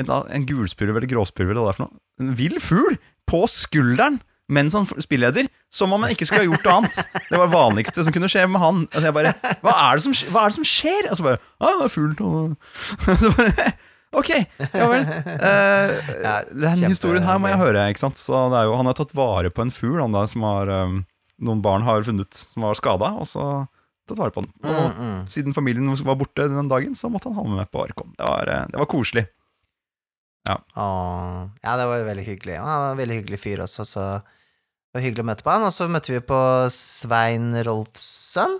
en, en gulspurv eller gråspurv eller hva det er for noe. En vill fugl på skulderen mens han spilleder, som om han ikke skulle ha gjort noe annet. Det var det vanligste som kunne skje med han. Altså jeg bare, hva er det som, hva er det som skjer? Og så bare ah, det er fullt og bare, Ok, ja vel. Uh, Ja, den historien her må jeg høre, ikke sant. Så det er jo, han har tatt vare på en fugl han der, som har, um, noen barn har funnet som var skada, og så tatt vare på den. Og Mm, mm. siden familien var borte den dagen, så måtte han ha med meg på Arkon. Det var, eh, det var koselig. Åh, ja, det var veldig hyggelig. Han var en veldig hyggelig fyr også, så det var hyggelig å møte på han. Og så møtte vi på Svein Rolfsson.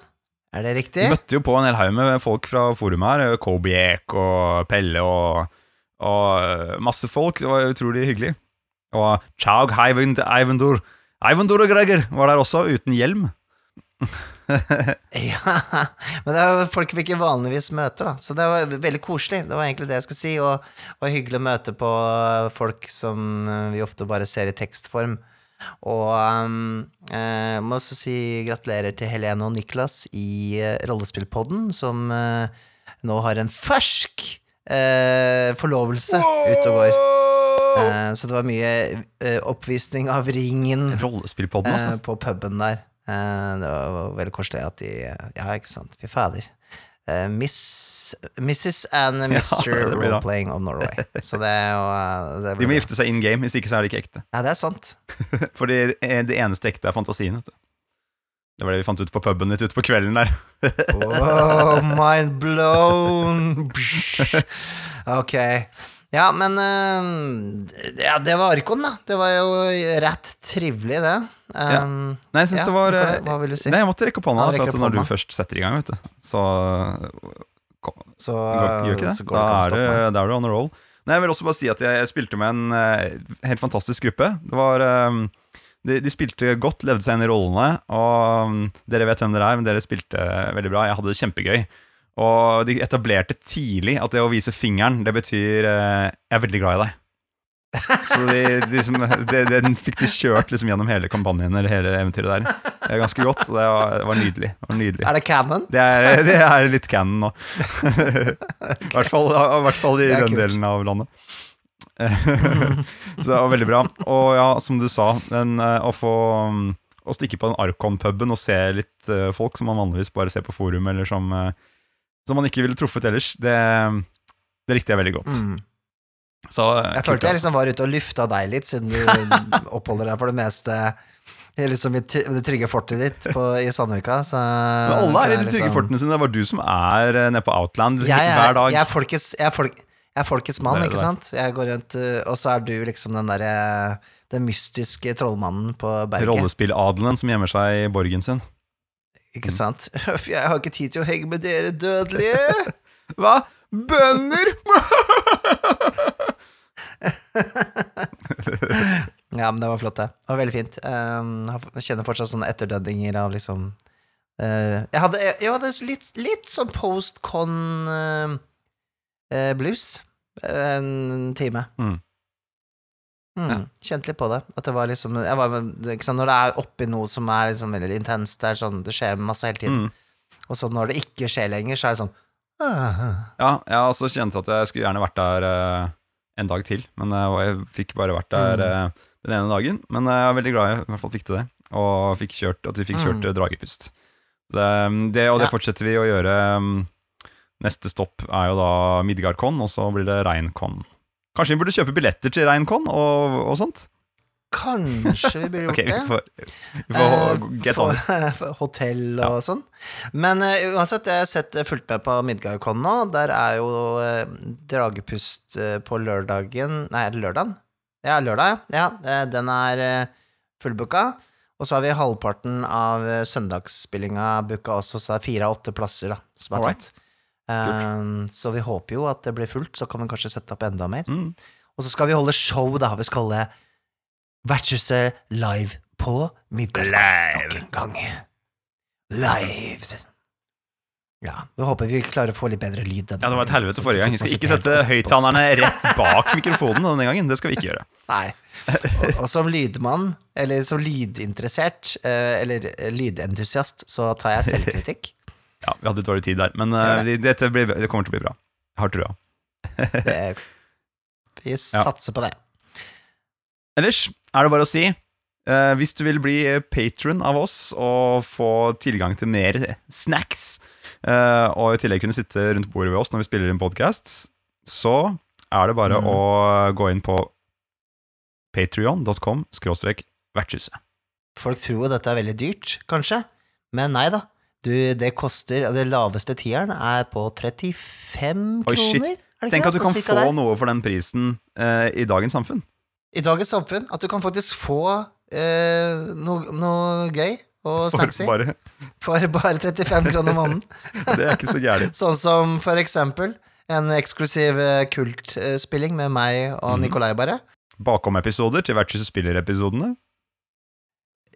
Er det riktig? Vi møtte jo på en hel haug med folk fra forumet her. Kobiek og Pelle og, og eh, masse folk. Det var utrolig hyggelig. Og Chaug Heivind Eivendur Eivendur og Greger var der også, uten hjelm. Ja, men det er folk vi ikke vanligvis møter, da. Så det var veldig koselig. Det var egentlig det jeg skulle si. Og, og hyggelig å møte på folk som vi ofte bare ser i tekstform. Og um, eh, må også si gratulerer til Helene og Niklas i eh, Rollespillpodden, som eh, nå har en fersk eh, forlovelse ute og går. Eh, så det var mye eh, oppvisning av ringen Rollespillpodden, altså. eh, på puben der. Eh, det var veldig koselig at de Ja, ikke sant. Fy fader. Eh, Miss, Mrs. and Mr. Ja. Roleplaying of Norway. Så det er jo eh, det De må gifte seg in game, hvis ikke så er de ikke ekte. Ja, det er sant. Fordi det eneste ekte er fantasien. Det var det vi fant ut på puben litt ute på kvelden der. Oh, mind blown. Ok. Ja, men eh, Ja, det var Arkon, da. Det var jo rett trivelig, det. Um, Nei, jeg synes Ja, det var Nikolai, eh, hva vil du si? Nei, jeg måtte rekke opp hånda, for at når du først setter i gang, vet du, så så, Går, gjør ikke det? så Da er, du, da er du on a roll. Nei, jeg vil også bare si at jeg, jeg spilte med en eh, helt fantastisk gruppe. Det var eh, de, de spilte godt, levde seg inn i rollene, og mm, dere vet hvem dere er, men dere spilte veldig bra. Jeg hadde det kjempegøy. Og de etablerte tidlig at det å vise fingeren, det betyr eh, 'jeg er veldig glad i deg'. Så de, de som, det, den fikk de kjørt liksom gjennom hele kampanjen eller hele eventyret der. Det er ganske godt. Det var, det var nydelig. Det var nydelig. Er det canon? Det er, det er litt canon nå. I hvert fall, I hvert fall i den kult. delen av landet. Så det var veldig bra. Og ja, som du sa, den, eh, å få mm, Å stikke på den Arkon-puben og se litt eh, folk som man vanligvis bare ser på forum, eller som, eh, som man ikke ville truffet ellers, det, det likte jeg veldig godt. Mm. Så, eh, Jeg følte jeg altså. liksom var ute og lufta deg litt, siden du oppholder deg for det meste liksom i det trygge fortet ditt på, i Sandvika. Så Men alle er i de trygge liksom- fortene sine. Det var du som er eh, nede på Outland jeg er, hver dag. Jeg er folkets, jeg er folk, jeg er folkets mann, ikke sant? Jeg går rundt, uh, og så er du liksom den derre Den mystiske trollmannen på berget. Rollespilladelen som gjemmer seg i borgen sin. Ikke sant? Jeg har ikke tid til å henge med dere dødelige. Hva? Bønder? Ja, men det var flott, det. Det var veldig fint. Um, jeg kjenner fortsatt sånne etterdønninger av liksom eh, Jeg hadde, jeg hadde litt, litt sånn post-con eh, eh, blues en time. Mm. Mm, Ja. Kjente litt på det. At det var liksom jeg var, sant, Når det er oppi noe som er liksom veldig intenst, det, sånn, det skjer masse hele tiden, Mm. og så når det ikke skjer lenger, så er det sånn ah, Ja, jeg også kjente at jeg skulle gjerne vært der eh, en dag til, men eh, jeg fikk bare vært der Mm. eh, den ene dagen. Men eh, jeg er veldig glad jeg i hvert fall fikk til det, og fikk kjørt, at vi fikk kjørt Mm. eh, dragepust. Det, det, og det Ja. fortsetter vi å gjøre. mm, Neste stopp er jo da Midgardcon, og så blir det Reincon. Kanskje vi burde kjøpe billetter til Reinkon og, og sånt? Kanskje vi burde gjort okay, vi får, vi får Eh, get on for Hotell og sånn. Men uh, uansett, jeg har sett eh, fulgt med på Midgardcon nå. Der er jo uh, Dragepust uh, på lørdagen Nei, er det lørdagen? Ja, lørdag, ja. Ja, den er fullbooka. Og så har vi halvparten av søndagsspillinga booka også, så det er fire av åtte plasser da, som er tatt. Eh, så vi håper jo at det blir fullt, så kan vi kanskje sette opp enda mer. Mm. Og så skal vi holde show, da. Vi skal holde Vertshuset live på middag Nok en gang. Live. Ja, vi håper vi klarer å få litt bedre lyd. Ja, det var et helvete forrige gang. Vi skal ikke sette høyttalerne rett bak mikrofonen denne gangen. Det skal vi ikke gjøre. Nei. Og, og som lydmann, eller som lydinteressert, eh, eller lydentusiast, så tar jeg selvkritikk. Ja, vi hadde dårlig tid der, men Det er eh, dette blir, det kommer til å bli bra. Jeg har trua. Vi satser på det. Ellers er det bare å si uh, Hvis du vil bli patron av oss og få tilgang til mer snacks, uh, og i tillegg kunne sitte rundt bordet ved oss når vi spiller inn podcasts, så er det bare Mm. å gå inn på patrion.com vertshuset. Folk tror dette er veldig dyrt, kanskje, men nei da. Du, det koster Det laveste tieren er på 35 Oi, kroner. Er Tenk at du kan få der. noe for den prisen eh, i dagens samfunn. I dagens samfunn at du kan faktisk få eh, noe, noe gøy og snacksy bare, for bare 35 kroner måneden. det er ikke så gærent. Sånn som for eksempel en eksklusiv eh, kultspilling med meg og Mhm. Nikolai, bare. Bakom-episoder til Vertshuset spiller-episodene.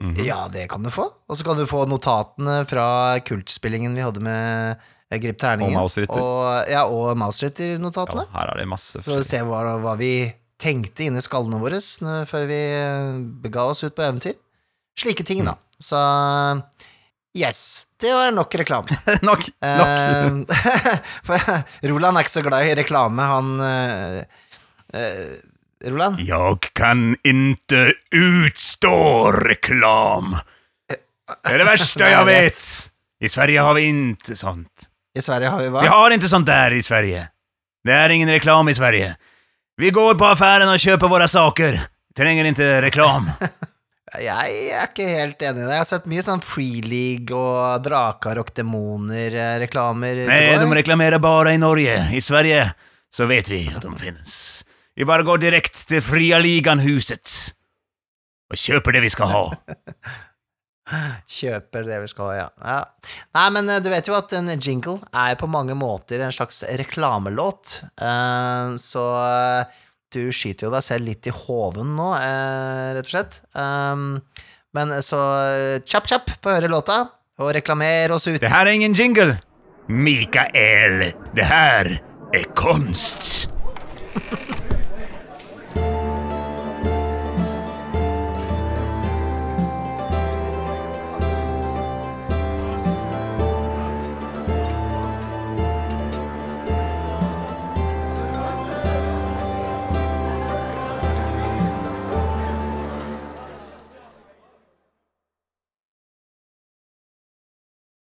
Mhm. Ja, det kan du få. Og så kan du få notatene fra kultspillingen vi hadde med eh, Grip terningen. Og Mausritter. Og, ja, og Ja, Mausritter-notatene. her er det masse For å se hva, hva vi tenkte inni skallene våre før vi eh, bega oss ut på eventyr. Slike ting, Mm. da. Så Yes, det var nok reklame. nok. nok. Eh, for Roland er ikke så glad i reklame, han eh, eh, Roland? Jeg kan ikke utstå reklam. Det er det verste jeg vet. I Sverige har vi ikke sånt. I Sverige har vi hva? Vi har ikke sånt der i Sverige. Det er ingen reklam i Sverige. Vi går på affæren og kjøper våre saker. Trenger ikke reklam. Jeg er ikke helt enig i det. Jeg har sett mye sånn Free League og Drakar og Demoner-reklamer. Nei, de reklamerer bare i Norge. I Sverige så vet vi at de finns. Vi bare går direkte til Fria Ligan-huset og kjøper det vi skal ha. Kjøper det vi skal ha, ja. ja. Nei, men eh, du vet jo at en jingle er på mange måter en slags reklamelåt, Eh, så eh, du skyter jo deg selv litt i hoven nå, rett og slett. Um, men så kjapp-kjapp på å høre låta, og reklamer oss ut. Det her er ingen jingle. Mikael, det her er konst.